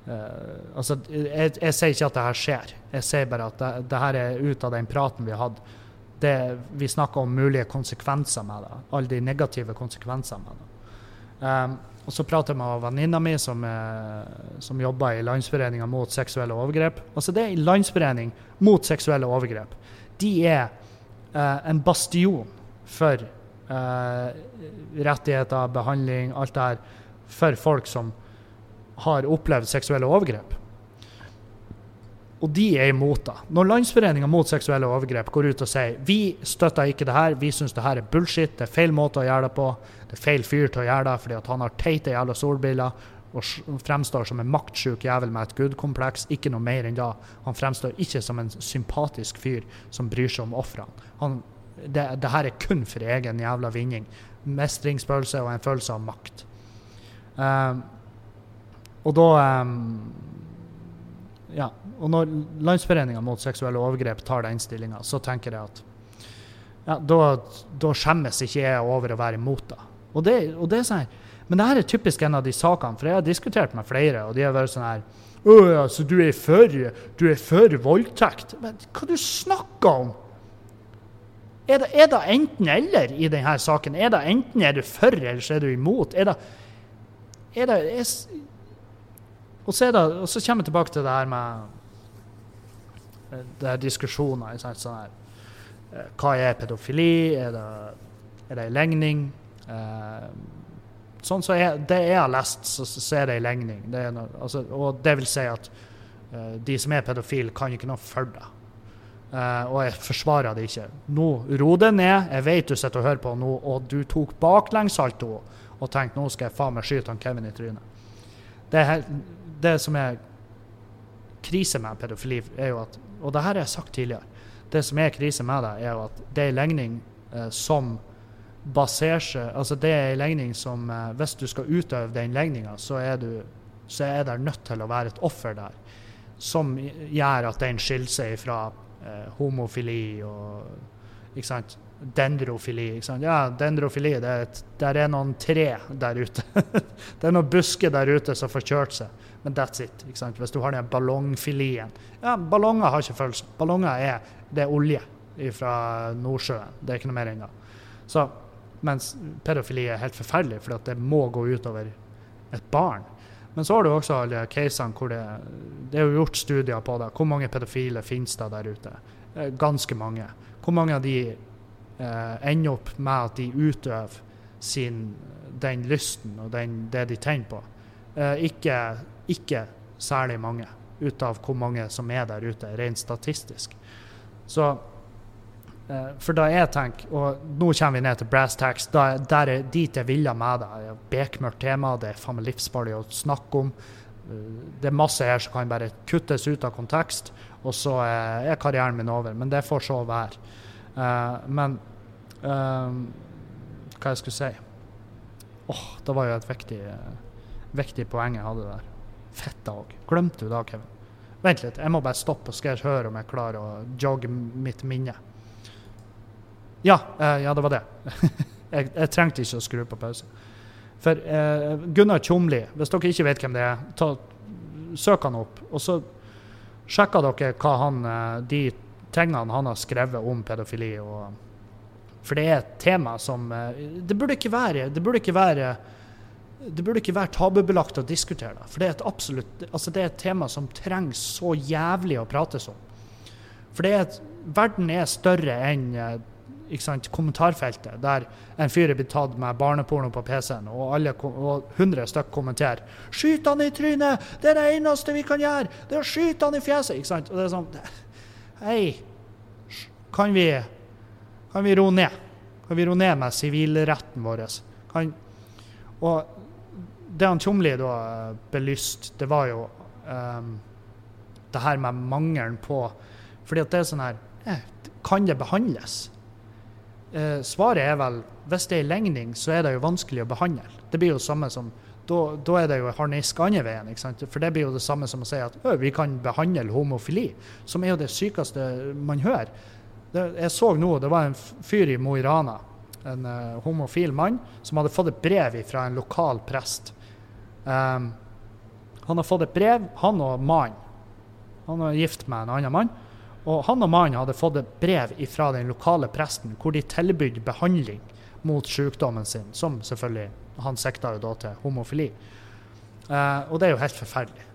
Uh, altså, jeg, jeg, sier ikke at det her skjer, jeg sier bare at det, det her er ut av den praten vi hatt. Det, vi snakker om mulige konsekvenser med det. Alle de negative konsekvensene med det. Um, og så prater jeg med venninna mi som, som, jobber i Landsforeninga mot seksuelle overgrep. Altså Det er en landsforening mot seksuelle overgrep. De er eh, en bastion for eh, rettigheter, behandling, alt det her, for folk som har opplevd seksuelle overgrep. Og de er imot det. Når Landsforeninga mot seksuelle overgrep går ut og sier vi støtter ikke det her, vi syns det her er bullshit, det er feil måte å gjøre det på, det er feil fyr til å gjøre det fordi han har teite jævla solbriller og fremstår som en maktsjuk jævel med et good-kompleks, ikke noe mer enn da. Han fremstår ikke som en sympatisk fyr som bryr seg om ofrene. Det, det, her er kun for egen jævla vinning. Mestringsfølelse og en følelse av makt. Um, og da um, Ja. Og når Landsforeninga mot seksuelle overgrep tar den stillinga, så tenker jeg at ja, da, da, skjemmes ikke jeg over å være imot det. Og det, og det er sånn Men det her er typisk en av de sakene, for jeg har diskutert med flere, og de har vært sånn her Å så du er for, du er for voldtekt? Men hva du snakker om? Er det, er det enten-eller i denne saken? Er det enten er du for, eller så er du imot? Er det, er det er, og så, det, og så, kommer jeg tilbake til det her med eh, det her diskusjoner. Sånn her, eh, hva er pedofili? Er det, er det en legning? Eh, sånn så jeg, Det jeg har lest, så, så er det en legning. Det no, altså, og det vil si at eh, de som er pedofile, kan ikke noe for det. Eh, og jeg forsvarer det ikke. Nå, ro deg ned. Jeg vet du sitter og hører på nå, og du tok baklengssalto og tenkte nå skal jeg faen meg skyte han Kevin i trynet. Det er helt det som er krise med pedofili, er jo at Og det her har jeg sagt tidligere. Det som er krise med det, er jo at det er en legning eh, som baserer seg Altså det er en legning som eh, Hvis du skal utøve den legninga, så er du så er det nødt til å være et offer der som gjør at den skiller seg fra eh, homofili og ikke sant, dendrofili. Ikke sant? Ja, dendrofili, det er, et, der er noen tre der ute. (laughs) det er noen busker der ute som får kjørt seg. Men that's it. ikke sant? Hvis du har den ballongfilien Ja, ballonger har ikke følelser. Ballonger er, det er olje fra Nordsjøen. Det er ikke noe mer det. Så, mens pedofili er helt forferdelig, for det må gå utover et barn. Men så har du også alle casene hvor det, det er gjort studier på det. Hvor mange pedofile finnes det der ute? Eh, ganske mange. Hvor mange av de ender opp med at de utøver sin, den lysten og den, det de tenner på? Eh, ikke ikke særlig mange ut av hvor mange som er der ute, rent statistisk. Så eh, For da jeg tenker, og nå kommer vi ned til brass tax, da, der er dit jeg ville med det. Bekmørkt tema, det er faen meg livsfarlig å snakke om. Eh, det er masse her som kan bare kuttes ut av kontekst, og så er karrieren min over. Men det får så være. Eh, men eh, hva jeg skulle si Åh, det var jo et viktig, viktig poeng jeg hadde der. Fetta òg. Glemte du da, Kevin? Vent litt, jeg må bare stoppe, og skal jeg høre om jeg klarer å jogge mitt minne. Ja, eh, ja det var det. (laughs) jeg, jeg trengte ikke å skru på pause. For eh, Gunnar Tjomli, hvis dere ikke vet hvem det er, ta, søk han opp. Og så sjekker dere hva han, eh, de tingene han har skrevet om pedofili. Og, for det er et tema som eh, Det burde ikke være det burde ikke være det burde ikke være tabubelagt å diskutere det. For det er et absolutt, altså det er et tema som trengs så jævlig å prates om. For det er et, verden er større enn eh, sant, kommentarfeltet, der en fyr er blitt tatt med barneporno på PC-en, og, alle, og 100 stykk kommenterer 'Skyt han i trynet! Det er det eneste vi kan gjøre! Det er å skyte han i fjeset!' ikke sant? Og det er sånn Hei, kan vi, kan vi roe ned? Kan vi roe ned med sivilretten vår? Kan, og det han Tjomli da belyste, det var jo um, det her med mangelen på Fordi at det er sånn her eh, Kan det behandles? Eh, svaret er vel hvis det er legning, så er det jo vanskelig å behandle. Det blir jo samme som da, da er det jo harnisk andre veien. ikke sant? For det blir jo det samme som å si at vi kan behandle homofili, som er jo det sykeste man hører. Det, jeg så nå det var en fyr i Mo i Rana, en uh, homofil mann, som hadde fått et brev fra en lokal prest. Um, han har fått et brev, han og mannen. Han er gift med en annen mann. Og han og mannen hadde fått et brev fra den lokale presten hvor de tilbød behandling mot sykdommen sin, som selvfølgelig Han sikta jo til homofili. Uh, og det er jo helt forferdelig.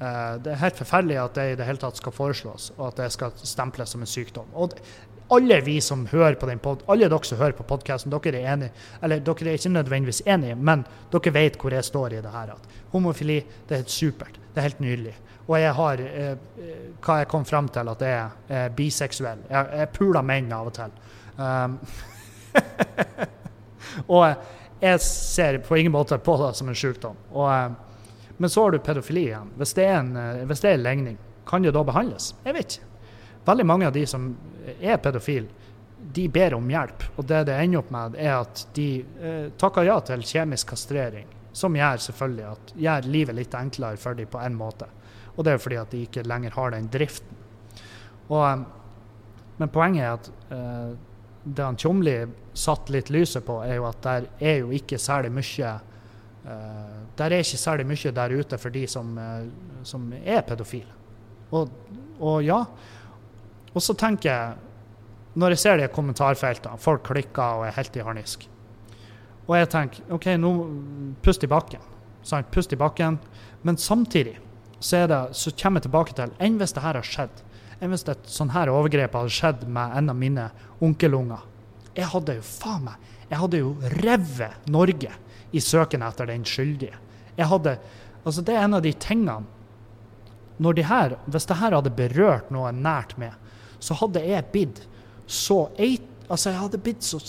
Uh, det er helt forferdelig at det i det hele tatt skal foreslås, og at det skal stemples som en sykdom. Og alle vi som hører på den pod, alle dere som hører på podkasten, dere er enige, eller dere er ikke nødvendigvis enige, men dere vet hvor jeg står i det her. At homofili det er helt supert. Det er helt nydelig. Og jeg har eh, hva jeg kom fram til, at jeg er biseksuell. Jeg, jeg puler menn av og til. Um, (laughs) og jeg ser på ingen måte på det som en sykdom. Og, eh, men så har du pedofili igjen. Hvis det er en eh, hvis det er legning, kan det da behandles? Jeg vet ikke. Veldig mange av de som er pedofile, de ber om hjelp. Og det det ender opp med, er at de eh, takker ja til kjemisk kastrering. Som gjør selvfølgelig at gjør livet litt enklere for dem på en måte. Og det er fordi at de ikke lenger har den driften. Og, eh, men poenget er at eh, det han Tjomli satte litt lyset på, er jo at der er jo ikke særlig mye Der er ikke særlig mye der ute for de som, eh, som er pedofile. Og, og, ja. Og så tenker jeg, når jeg ser de kommentarfeltene, folk klikker og er helt i harnisk. Og jeg tenker OK, nå pust i bakken. Sant? Pust i bakken. Men samtidig så, det, så kommer jeg tilbake til enn hvis det her har skjedd. Enn hvis et sånn her overgrep hadde skjedd med en av mine onkelunger. Jeg hadde jo faen meg Jeg hadde jo revet Norge i søken etter den skyldige. Jeg hadde Altså, det er en av de tingene når de her, Hvis det her hadde berørt noe nært meg, så hadde jeg blitt så eit, Altså, jeg hadde blitt så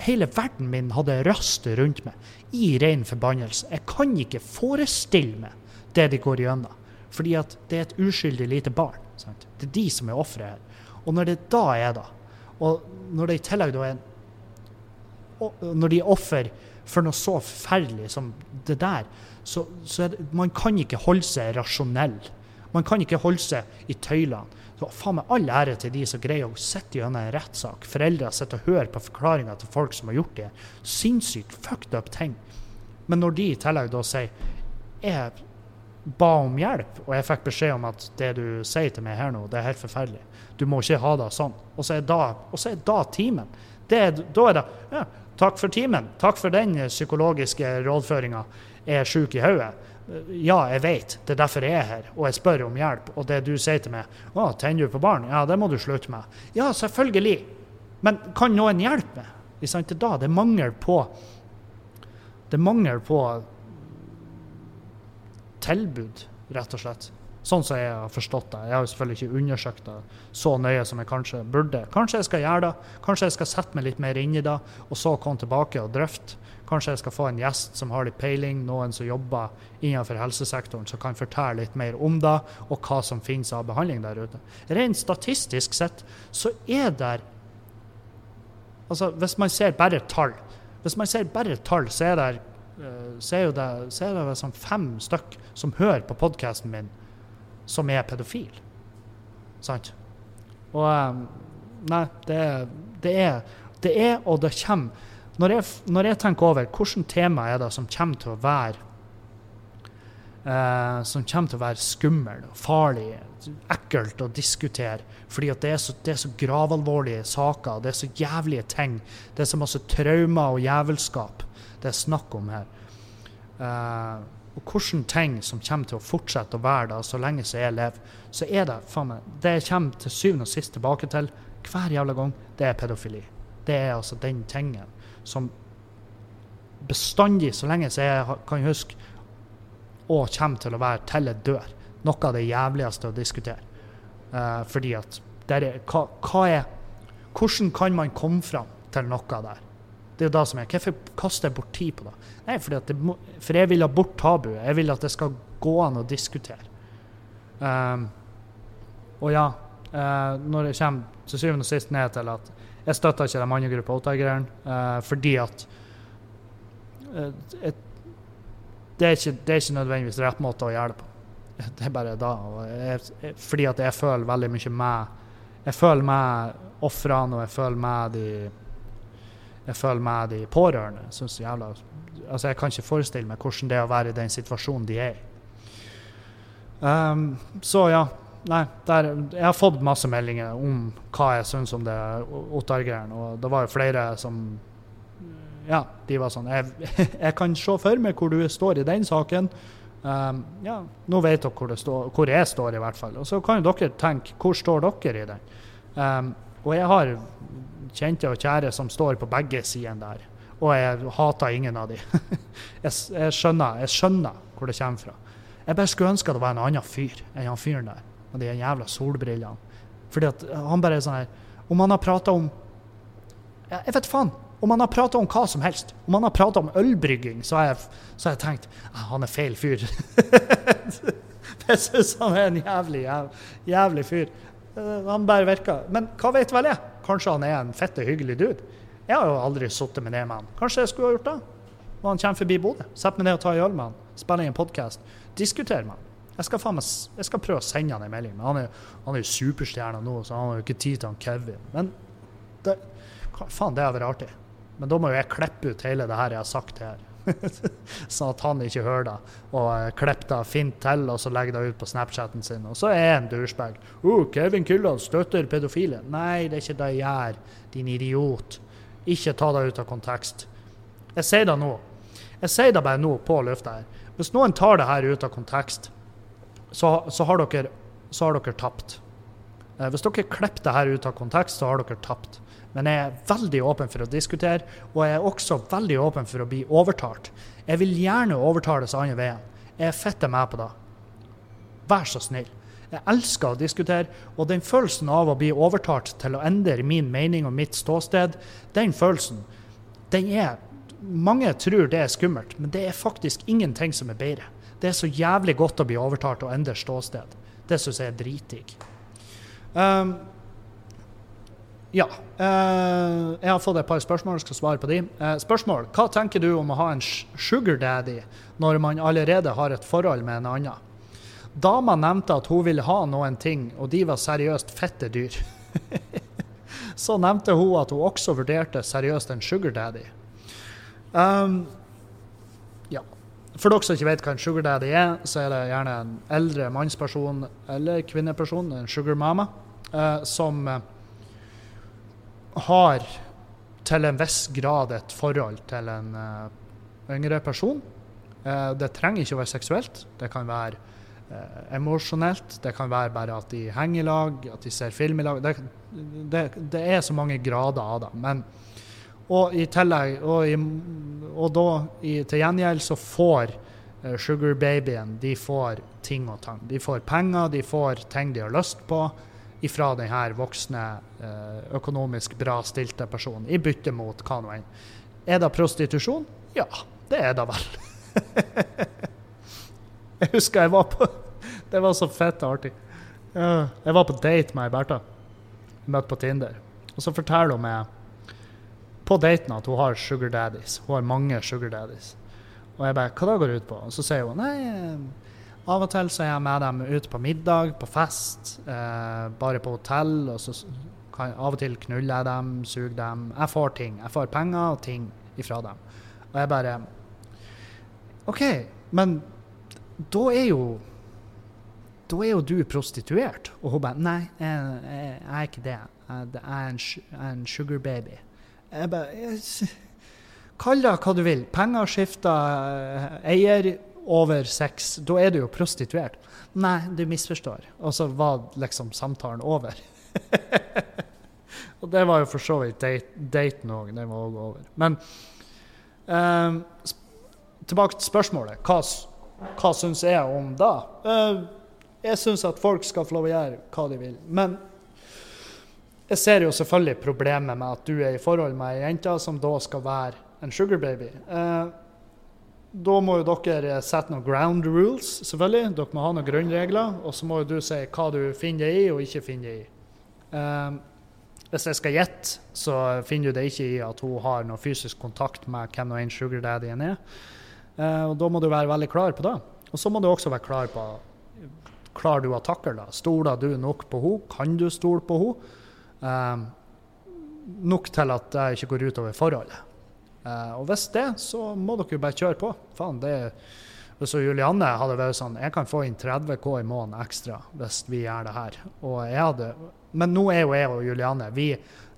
Hele verden min hadde rastet rundt meg i ren forbannelse. Jeg kan ikke forestille meg det de går gjennom. Fordi at det er et uskyldig lite barn. Sant? Det er de som er offeret her. Og når det da er da, og når det i tillegg da er Når de er offer for noe så forferdelig som det der, så, så det, man kan ikke holde seg rasjonell. Man kan ikke holde seg i tøylene. Så faen meg all ære til de som greier å sitte gjennom en rettssak. Foreldre sitter og hører på forklaringa til folk som har gjort det. Sinnssykt fucked up ting. Men når de i tillegg da sier jeg ba om hjelp, og jeg fikk beskjed om at det du sier til meg her nå, det er helt forferdelig. Du må ikke ha det sånn. Og så er da, så er da timen. Det, da er det ja, Takk for timen. Takk for den psykologiske rådføringa. Jeg er sjuk i hodet. Ja, jeg vet. Det er derfor jeg er her. Og jeg spør om hjelp. Og det du sier til meg Å, tenner du på barn? Ja, det må du slutte med. Ja, selvfølgelig. Men kan noen hjelpe meg? Det er da det er mangel på Det er mangel på tilbud, rett og slett. Sånn som jeg har forstått det. Jeg har jo selvfølgelig ikke undersøkt det så nøye som jeg kanskje burde. Kanskje jeg skal gjøre det. Kanskje jeg skal sette meg litt mer inn i det, og så komme tilbake og drøfte. Kanskje jeg skal få en gjest som har litt peiling, noen som jobber innenfor helsesektoren, som kan fortelle litt mer om det, og hva som finnes av behandling der ute. Rent statistisk sett så er det Altså, hvis man ser bare tall, hvis man ser bare tall, så er det, eh, så er det, så er det sånn fem stykk som hører på podkasten min, som er pedofil. Sant? Og eh, Nei, det, det, er, det er, og det kommer når jeg, når jeg, tenker over hvilket tema er det som kommer til å være eh, som kommer til å være skummel, farlig, ekkelt å diskutere. Fordi det er, så, så gravalvorlige saker, det er så jævlige ting. Det er så masse traumer og jævelskap det er snakk om her. Eh, og hvilke ting som kommer til å fortsette å være der så lenge som jeg lever, så er det faen meg Det jeg kommer til syvende og sist tilbake til hver jævla gang, det er pedofili. Det er altså den tingen som bestandig, så lenge som jeg kan huske, og kommer til å være til jeg dør, noe av det jævligste å diskutere. Uh, fordi at er, hva, hva, er Hvordan kan man komme fram til noe der? Det er jo det som er. Hvorfor kaster jeg bort tid på det? Nei, det må, for jeg vil ha bort tabuet. Jeg vil at det skal gå an å diskutere. Um, og ja, uh, når det kommer til syvende og sist ned til at jeg støtter ikke de andre gruppa åtteigerne, uh, fordi at uh, et, det, er ikke, det, er ikke, nødvendigvis rett måte å gjøre det på. Det er bare da. Jeg, fordi at jeg føler veldig mye med Jeg føler med ofrene, og jeg føler med de jeg føler meg de pårørende. Synes jævla, altså jeg kan ikke forestille meg hvordan det er å være i den situasjonen de er i. Um, så ja, nei, der, jeg har fått masse meldinger om hva jeg syns om det Ottar-greiene. Og det var jo flere som Ja, de var sånn jeg, (laughs) jeg, kan se for meg hvor du står i den saken. Um, ja, nå vet dere hvor, står, hvor, jeg står, i hvert fall. Og så kan jo dere tenke hvor står dere i den. Um, og jeg har kjente og kjære som står på begge sidene der. Og jeg hater ingen av dem. (laughs) jeg, jeg, skjønner, jeg skjønner hvor det kommer fra. Jeg bare skulle ønske det var en annen fyr enn han fyren der og de jævla solbrillene. Fordi at han bare er sånn her Om han har prata om Jeg vet faen. Om han har prata om hva som helst, om han har prata om ølbrygging, så har jeg, så har jeg tenkt ah, han er feil fyr. (laughs) jeg syns han er en jævlig, jævlig, jævlig fyr. Uh, han bare virka. Men hva vet vel jeg? Kanskje han er en fette hyggelig dude? Jeg har jo aldri sittet med ned med han. Kanskje jeg skulle ha gjort det? Når han kommer forbi Bodø. Setter meg ned og tar en øl med han. Spiller inn podkast. Diskuterer med han. Jeg skal, meg, jeg skal, prøve å sende han en melding. Men han han er jo superstjerne nå, så han har jo ikke tid til han Kevin. Men det, faen, det hadde vært artig. Men da må jo jeg klippe ut hele det her jeg har sagt her. (laughs) sånn at han ikke hører det. Og uh, klippe det fint til, og så legger det ut på Snapchaten sin. Og så er en douchebag. Uh, Kevin Kildahl støtter pedofile. Nei, det er ikke det jeg gjør, din idiot. Ikke ta det ut av kontekst. Jeg sier det nå. Jeg sier det bare nå på lufta her. Hvis noen tar det her ut av kontekst, så, så, har dere, så, har dere, tapt. Eh, hvis dere klipper det her ut av kontekst, så har dere tapt. Men jeg er veldig åpen for å diskutere, og jeg er også veldig åpen for å bli overtalt. Jeg vil gjerne overtales andre veien. Jeg er fette med på det. Vær så snill. Jeg elsker å diskutere, og den følelsen av å bli overtalt til å endre min mening og mitt ståsted, den følelsen, den er Mange tror det er skummelt, men det er faktisk ingenting som er bedre. Det er så jævlig godt å bli overtalt og endre ståsted. Det syns jeg er dritdigg. Um, ja. Uh, jeg har fått et par spørsmål, jeg skal svare på de. Uh, spørsmål. Hva tenker du om å ha en sugar daddy når man allerede har et forhold med en annen? Dama nevnte at hun ville ha noen ting, og de var seriøst fette dyr. (laughs) Så nevnte hun at hun også vurderte seriøst en sugar daddy. Um, for dere som ikke vet hva en sugar daddy er, så er det gjerne en eldre mannsperson eller kvinneperson, en sugar mama, uh, som eh, har til en viss grad et forhold til en uh, yngre person. Uh, det trenger ikke å være seksuelt. Det kan være uh, emosjonelt. Det kan være bare at de henger i lag, at de ser film i lag. Det, det, det er så mange grader av det. Men og i tillegg, og, i, og da i, til gjengjeld så får eh, sugar-babyen, de får ting og tang. De får penger, de får ting de har lyst på ifra denne voksne, eh, økonomisk bra stilte personen, i bytte mot hva nå enn. Er det prostitusjon? Ja, det er det vel. (laughs) jeg husker jeg var på (laughs) Det var så fett artig. Jeg var på date med ei Bertha. Møtte på Tinder. Og så forteller hun meg på daten at hun har sugar daddies. Hun har mange sugar daddies. Og jeg bare Hva det går ut på? Og så sier hun nei, av og til så er jeg med dem ute på middag, på fest, eh, bare på hotell. Og så kan av og til knuller jeg dem, suger dem. Jeg får ting. Jeg får penger og ting ifra dem. Og jeg bare OK, men da er jo da er jo du prostituert. Og hun bare Nei, jeg, jeg, jeg er ikke det. Jeg, er en, en sugar baby. Jeg bare Kall det hva du vil. Penger skifter eh, eier over sex. Da er du jo prostituert. Nei, du misforstår. Og så var liksom samtalen over. (laughs) og det var jo for så vidt daten òg. Den var òg over. Men eh, tilbake til spørsmålet. Hva, hva syns jeg om da? Eh, jeg syns at folk skal få lov å gjøre hva de vil. Men jeg ser jo selvfølgelig problemet med at du er i forhold med ei jente som da skal være en sugar baby. Eh, da må jo dere sette noen ground rules, selvfølgelig. Dere må ha noen grunnregler. Og så må jo du si hva du finner deg i og ikke finner deg i. Um, hvis jeg skal gjette, så finner du det ikke i at hun har noe fysisk kontakt med hvem nå enn sugar daddyen er. Uh, og da må du være veldig klar på det. Og så må du også være klar på Klarer du å takle det? Stoler du nok på henne? Kan du stole på henne? Um, nok til at det ikke går utover forholdet. Uh, og hvis det, så må dere jo bare kjøre på. Faen, det hvis Julianne hadde vært sånn Jeg kan få inn 30 K i måneden ekstra hvis vi gjør det her. Og jeg hadde, men nå er jo jeg og Julianne vi,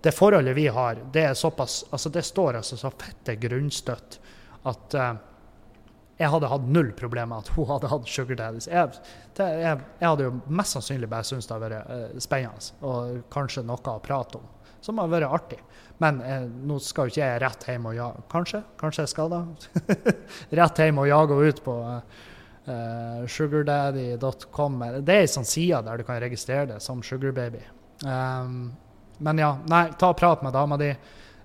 Det forholdet vi har, det er såpass altså Det står altså så fette grunnstøtt at uh, jeg hadde hatt null problemer at hun hadde hatt sugar daddies. Jeg, det, jeg, jeg hadde jo mest sannsynlig bare syntes det hadde vært uh, spennende og kanskje noe å prate om. Som har vært artig. Men eh, nå skal jo ikke jeg rett hjem og jage Kanskje? Kanskje jeg skal da. (laughs) rett hjem og jage ut på eh, sugardaddy.com. Det er ei sånn side der du kan registrere det som sugarbaby. Um, men ja, nei, ta prat med dama di.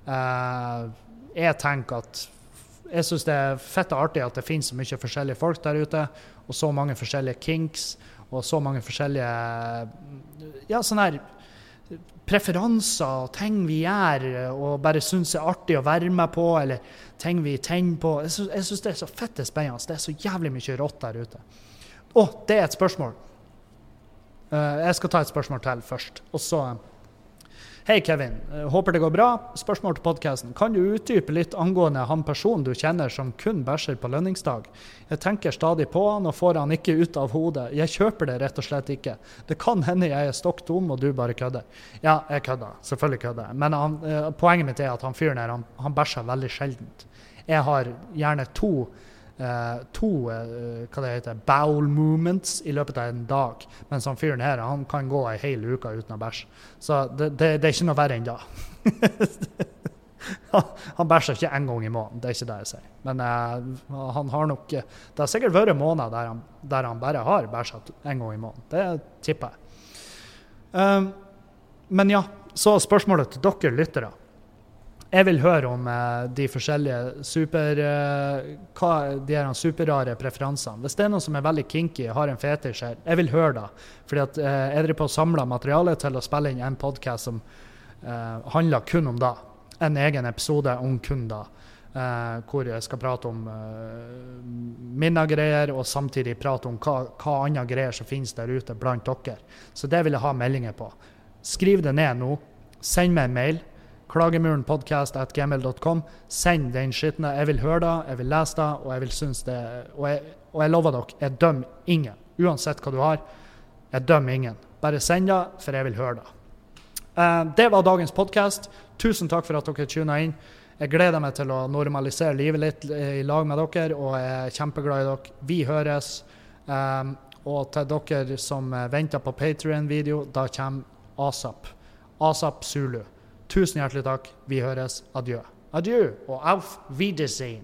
Uh, jeg tenker at jeg syns det er fett og artig at det finnes så mye forskjellige folk der ute, og så mange forskjellige kinks, og så mange forskjellige ja, sånne her preferanser og ting vi gjør og bare syns er artig å være med på, eller ting vi tenner på. Jeg syns det er så fett spennende. Det er så jævlig mye rått der ute. Å, det er et spørsmål. Uh, jeg skal ta et spørsmål til først. Og så Hei, Kevin. Eh, håper det går bra. Spørsmål til podkasten. Kan du utdype litt angående han personen du kjenner som kun bæsjer på lønningsdag? Jeg tenker stadig på han og får han ikke ut av hodet. Jeg kjøper det rett og slett ikke. Det kan hende jeg er stokk dum og du bare kødder. Ja, jeg kødder. Selvfølgelig kødder jeg. Men han, eh, poenget mitt er at han fyren her, han, han bæsjer veldig sjeldent. Jeg har gjerne to to uh, hva det heter, bowel movements i løpet av en dag. Mens han fyren her han kan gå ei hel uke uten å bæsje. Så det, det, det, er ikke noe verre enn da. (laughs) han bæsjer ikke én gang i måneden, det er ikke det jeg sier. Men uh, han har nok Det har sikkert vært måneder der han, der han bare har bæsja én gang i måneden. Det tipper jeg. Um, men ja, så spørsmålet til dere lyttere. Jeg vil høre om eh, de forskjellige super, eh, hva, de her superrare preferansene. Hvis det er noen som er veldig kinky, har en fetisj her, jeg vil høre det. Fordi at eh, jeg driver på å samle materiale til å spille inn en podkast som eh, handler kun om det. En egen episode om kun det. Eh, hvor jeg skal prate om eh, mine greier, og samtidig prate om hva, hva andre greier som finnes der ute blant dere. Så det vil jeg ha meldinger på. Skriv det ned nå. Send meg en mail klagemurenpodkast.gmil.com. Send den skitne. Jeg vil høre det, jeg vil lese det, og jeg vil synes det Og jeg, og jeg lover dere, jeg dømmer ingen. Uansett hva du har. Jeg dømmer ingen. Bare send det, for jeg vil høre det. Uh, det var dagens podkast. Tusen takk for at dere tuna inn. Jeg gleder meg til å normalisere livet litt i lag med dere, og jeg er kjempeglad i dere. Vi høres. Um, og til dere som venter på Patrion-video, da kommer ASAP. ASAP Zulu. Tusen hjertelig takk. Vi høres. Adjø. Adjø og auf Wiedersehen.